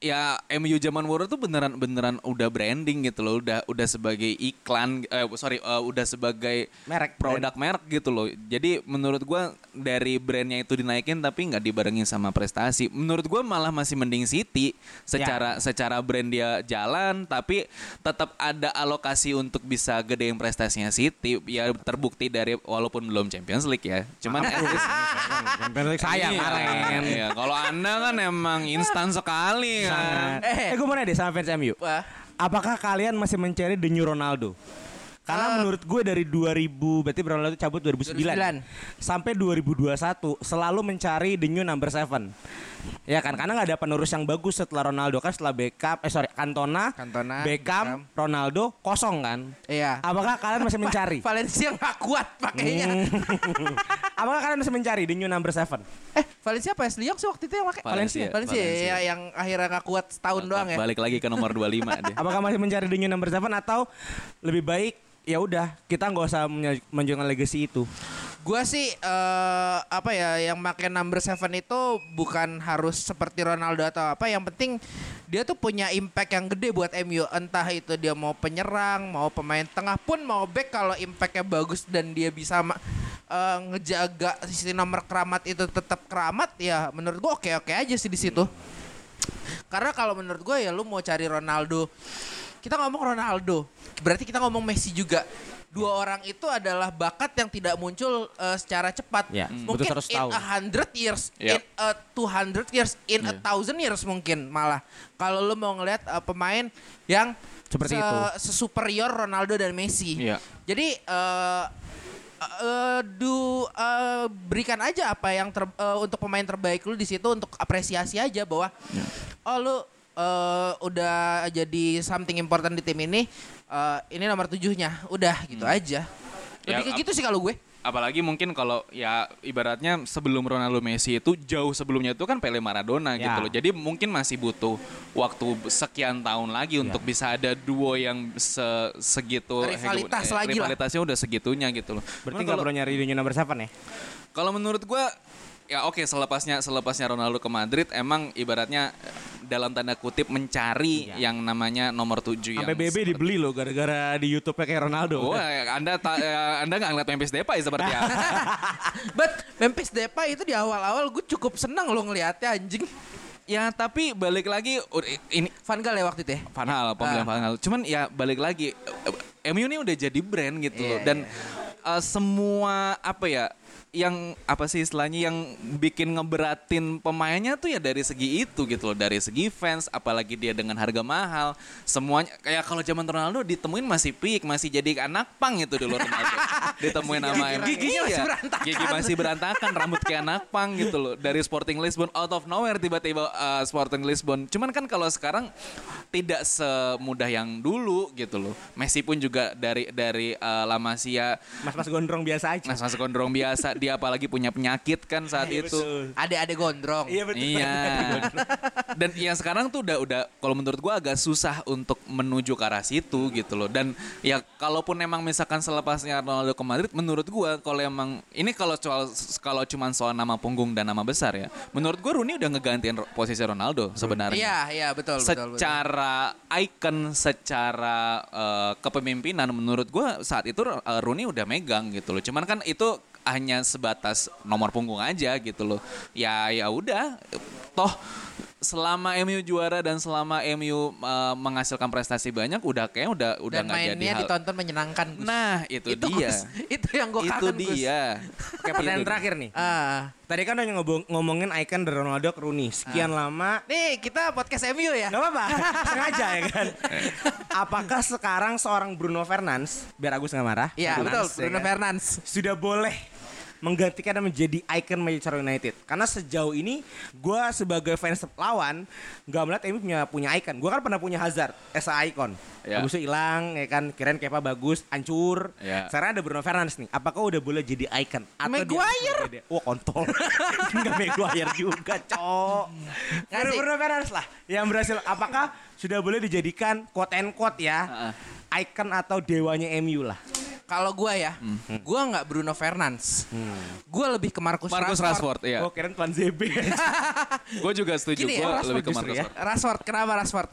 C: ya MU zaman War tuh beneran beneran udah branding gitu loh, udah udah sebagai iklan eh sorry eh, udah sebagai
A: Merek,
C: produk merek gitu loh. Jadi menurut gua dari brandnya itu dinaikin tapi nggak dibarengin sama prestasi. Menurut gua malah masih mending City secara secara brand dia jalan tapi tetap ada alokasi untuk bisa gedein prestasinya City. Ya terbukti dari walaupun belum Champions League ya. Cuman at least
A: saya
C: Iya,
A: kemarin.
C: Iya, kalau Anda kan emang instan sekali kan.
A: Eh, gue mau nanya deh sama fans MU.
B: Wah.
A: Apakah kalian masih mencari The New Ronaldo? Karena menurut gue dari 2000 berarti Ronaldo cabut 2009,
B: 2009.
A: sampai 2021 selalu mencari the new number 7. Ya kan karena nggak ada penerus yang bagus setelah Ronaldo kan setelah Beckham eh sorry Cantona,
B: Cantona,
A: Beckham,
B: Beckham.
A: Ronaldo kosong kan.
B: Iya.
A: Apakah kalian masih mencari?
B: Valencia nggak kuat pakainya.
A: Hmm. Apakah kalian masih mencari the new number 7?
B: Eh, Valencia apa ya? Lyon sih waktu itu yang pakai?
C: Valencia.
B: Valencia,
C: Valencia.
B: ya, yang akhirnya nggak kuat setahun doang ya.
C: Balik lagi ke nomor 25 deh.
A: Apakah masih mencari the new number 7 atau lebih baik ya udah kita nggak usah menunjukkan legacy itu.
B: Gua sih eh, apa ya yang pakai number seven itu bukan harus seperti Ronaldo atau apa. Yang penting dia tuh punya impact yang gede buat MU. Entah itu dia mau penyerang, mau pemain tengah pun mau back kalau impactnya bagus dan dia bisa eh, ngejaga sisi nomor keramat itu tetap keramat ya menurut gua oke oke aja sih di situ. Karena kalau menurut gue ya lu mau cari Ronaldo. Kita ngomong Ronaldo, berarti kita ngomong Messi juga. Dua orang itu adalah bakat yang tidak muncul eh, secara cepat.
A: Ya,
B: mungkin
A: butuh 100
B: in
A: tahun.
B: a hundred years,
C: Yep.
B: in a two hundred years, in a thousand years mungkin malah. Kalau lu mau ngelihat eh, pemain yang
A: Seperti itu.
B: sesuperior Ronaldo dan Messi.
C: Iya.
B: Jadi eh eh, du eh, berikan aja apa yang ter- eh, untuk pemain terbaik lu di situ untuk apresiasi aja bahwa oh lu eh, udah jadi something important di tim ini eh, ini nomor tujuhnya udah gitu aja lebih
C: Ya,
B: kayak gitu sih kalau gue
C: apalagi mungkin kalau ya ibaratnya sebelum Ronaldo Messi itu jauh sebelumnya itu kan Pele Maradona
A: Ya.
C: gitu loh. Jadi mungkin masih butuh waktu sekian tahun lagi
A: Ya.
C: untuk bisa ada duo yang se- segitu
B: Rivalitas
C: hego- eh,
B: lagi lah.
C: rivalitasnya udah segitunya gitu loh.
A: Berarti nggak
C: kalau-
A: perlu nyari dunia nomor 7 ya?
C: kalau menurut gua ya oke selepasnya selepasnya Ronaldo ke Madrid emang ibaratnya eh, dalam tanda kutip mencari
A: Iya.
C: yang namanya nomor 7 yang
A: Sampai BB dibeli loh gara-gara di YouTube-nya kayak Ronaldo.
C: Oh, ya, Anda ta- eh, Anda nggak ngeliat Memphis Depay seperti apa?
B: But Memphis Depay itu di awal-awal gue cukup seneng loh ngeliatnya anjing.
C: ya, tapi balik lagi ini
B: Van Gaal ya waktu itu ya.
C: Van Hal, pembelian
B: Ah.
C: Van Hal. Cuman ya balik lagi eh, MU ini udah jadi brand gitu loh
B: Iya,
C: dan eh, semua apa ya yang apa sih istilahnya yang bikin ngeberatin pemainnya tuh ya dari segi itu gitu loh. Dari segi fans apalagi dia dengan harga mahal. Semuanya kayak kalau zaman Ronaldo ditemuin masih peak masih jadi anak pang itu dulu Ronaldo ditemuin sama MU
B: Giginya masih
C: Iya,
B: berantakan.
C: gigi masih berantakan rambut kayak anak pang gitu loh. Dari Sporting Lisbon out of nowhere tiba-tiba uh, Sporting Lisbon. Cuman kan kalau sekarang tidak semudah yang dulu gitu loh. Messi pun juga dari dari uh, La Masia.
A: Mas-mas gondrong biasa aja.
C: mas-mas gondrong biasa dia apalagi punya penyakit kan saat
A: Iya,
C: itu
A: betul.
B: Ada-ada gondrong.
A: Iya betul.
C: Iya. Dan yang sekarang tuh udah udah kalau menurut gua agak susah untuk menuju ke arah situ gitu loh. Dan ya kalaupun emang misalkan selepasnya Ronaldo ke Madrid menurut gua kalau emang ini kalau soal kalau cuman soal nama punggung dan nama besar ya. Menurut gua Rooney udah ngegantiin posisi Ronaldo sebenarnya.
B: Iya, iya betul, betul, betul.
C: secara icon, secara eh, kepemimpinan menurut gua saat itu eh, Rooney udah megang gitu loh. Cuman kan itu hanya sebatas nomor punggung aja gitu loh. Ya ya udah toh selama MU juara dan selama MU eh, menghasilkan prestasi banyak udah kayak udah udah nggak jadi
B: mainnya
C: hal.
B: ditonton menyenangkan. Gus.
C: Nah, itu,
B: itu
C: dia.
B: Gus, itu yang gue
C: itu
B: kangen Gus.
C: dia.
A: Oke, pertanyaan
C: Itu.
A: terakhir nih.
B: Ah.
A: Tadi kan udah ngomong- ngomongin icon dari Ronaldo ke Rooney. Sekian lama
B: Nih kita podcast MU ya.
A: Gak apa-apa, sengaja ya kan. Apakah sekarang seorang Bruno Fernandes, biar Agus nggak marah,
B: Iya betul,
A: ya
B: Bruno
A: kan,
B: Fernandes.
A: sudah boleh menggantikan dan menjadi icon Manchester United. Karena sejauh ini gue sebagai fans lawan nggak melihat MU punya punya icon. Gue kan pernah punya Hazard as a icon.
C: Ya.
A: Habis itu hilang, ya kan. Kirain Kepa bagus, hancur.
C: Ya.
A: Sekarang ada Bruno Fernandes nih. Apakah udah boleh jadi icon? Atau dia-
B: Maguire.
A: Wah kontol. Enggak Maguire juga, cok.
B: Nggak
A: Bruno. Bruno Fernandes lah yang berhasil. Apakah sudah boleh dijadikan quote and quote ya? Icon atau dewanya MU lah.
B: Kalau gue ya,
C: Hmm.
B: gue nggak Bruno Fernandes. Gue lebih ke Marcus,
C: Marcus Rashford, iya.
A: Oh keren Tuan ZB.
C: Gue juga setuju.
B: Gini
C: Gue
B: ya,
C: lebih ke Marcus
A: ya.
C: Rashford.
B: Rashford, kenapa Rashford?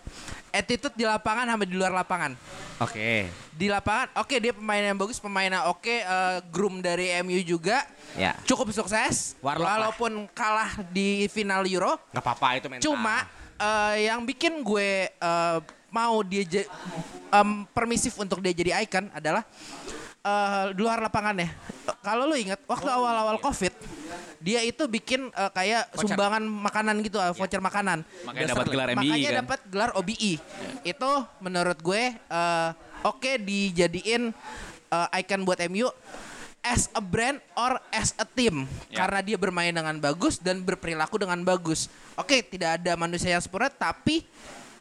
B: Attitude di lapangan sama di luar lapangan.
A: Oke.
B: Di lapangan, oke dia pemain yang bagus, pemain yang oke, eh, groom dari MU juga.
A: Ya.
B: Cukup sukses.
A: Warlock lah.
B: walaupun kalah di final Euro.
A: Gak apa-apa itu mental.
B: Cuma eh, yang bikin gue eh, mau dia em, permisif untuk dia jadi icon adalah eh, di luar lapangannya. Kalau lu ingat waktu awal-awal Covid, dia itu bikin eh, kayak
A: Voucher.
B: sumbangan makanan gitu, eh, voucher makanan.
C: Makanya dapat gelar MBI
B: Makanya
C: kan.
B: dapat gelar OBI. Itu menurut gue eh, oke dijadiin eh, icon buat MU as a brand or as a team
C: Ya.
B: karena dia bermain dengan bagus dan berperilaku dengan bagus. Oke, tidak ada manusia yang sempurna tapi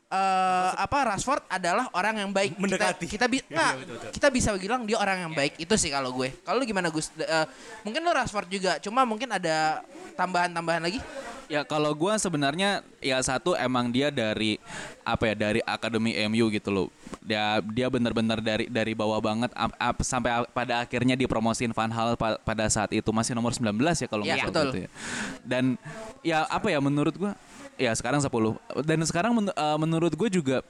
B: eh, apa Rashford adalah orang yang baik.
A: Mendekati.
B: Kita, kita, bi-
A: Ya, iya, betul, betul.
B: kita bisa bilang dia orang yang baik. Itu sih kalau gue. Kalau lu gimana Gus? Eh, mungkin lu Rashford juga, cuma mungkin ada tambahan-tambahan lagi.
C: Ya kalau gua sebenarnya ya satu emang dia dari apa ya dari akademi MU gitu loh. Dia dia benar-benar dari dari bawah banget ap- ap- sampai pada akhirnya dipromosin Van Hal pa- pada saat itu masih nomor 19 ya kalau nggak
B: Iya,
C: salah
B: betul.
C: gitu ya. Dan ya apa ya menurut gua ya sekarang 10 dan sekarang men- eh, menurut gue juga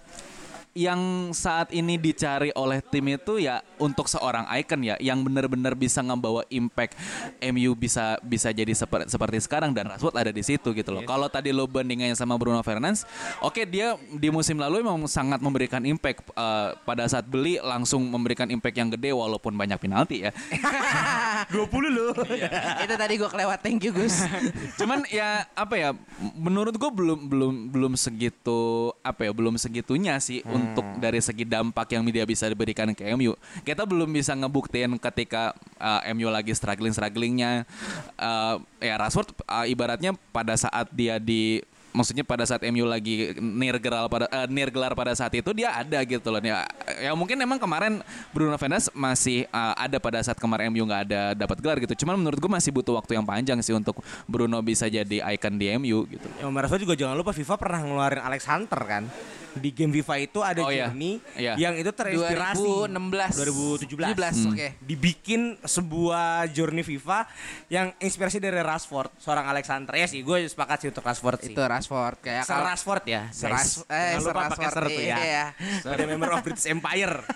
C: yang saat ini dicari oleh tim itu ya untuk seorang icon ya yang benar-benar bisa ngebawa impact MU bisa bisa jadi seperti seperti sekarang dan Rashford ada di situ gitu loh. Kalau tadi lo bandingannya sama Bruno Fernandes, oke dia di musim lalu memang sangat memberikan impact eh, pada saat beli langsung memberikan impact yang gede walaupun banyak penalti ya.
A: 20 loh.
B: Itu tadi gue kelewat. Thank you Gus.
C: Cuman ya apa ya menurut gue belum belum belum segitu apa ya belum segitunya sih untuk dari segi dampak yang dia bisa diberikan ke MU. Kita belum bisa ngebuktiin ketika uh, MU lagi struggling strugglingnya uh, ya Rashford uh, ibaratnya pada saat dia di maksudnya pada saat MU lagi near gelar pada eh, near gelar pada saat itu dia ada gitu loh. Ya, ya mungkin emang kemarin Bruno Fernandes masih eh, ada pada saat kemarin MU nggak ada dapat gelar gitu. Cuman menurut gue masih butuh waktu yang panjang sih untuk Bruno bisa jadi icon di MU gitu.
A: Yang Marvel juga jangan lupa FIFA pernah ngeluarin Alex Hunter kan. Di game FIFA itu ada
C: Oh, iya.
A: Journey
C: Iya.
A: yang itu terinspirasi
B: 2016
A: 2017.
B: 17 oke.
A: Dibikin sebuah journey FIFA yang inspirasi dari Rashford, seorang Alex Hunter. Ya sih, gue sepakat sih untuk Rashford sih.
B: Itu Rashford kayak kalau-
A: Rashford ya.
B: Ser
A: guys.
B: Rash- eh,
A: Jangan lupa pakai
B: Rashford,
A: ser tuh ya.
B: iya.
A: Member of British Empire.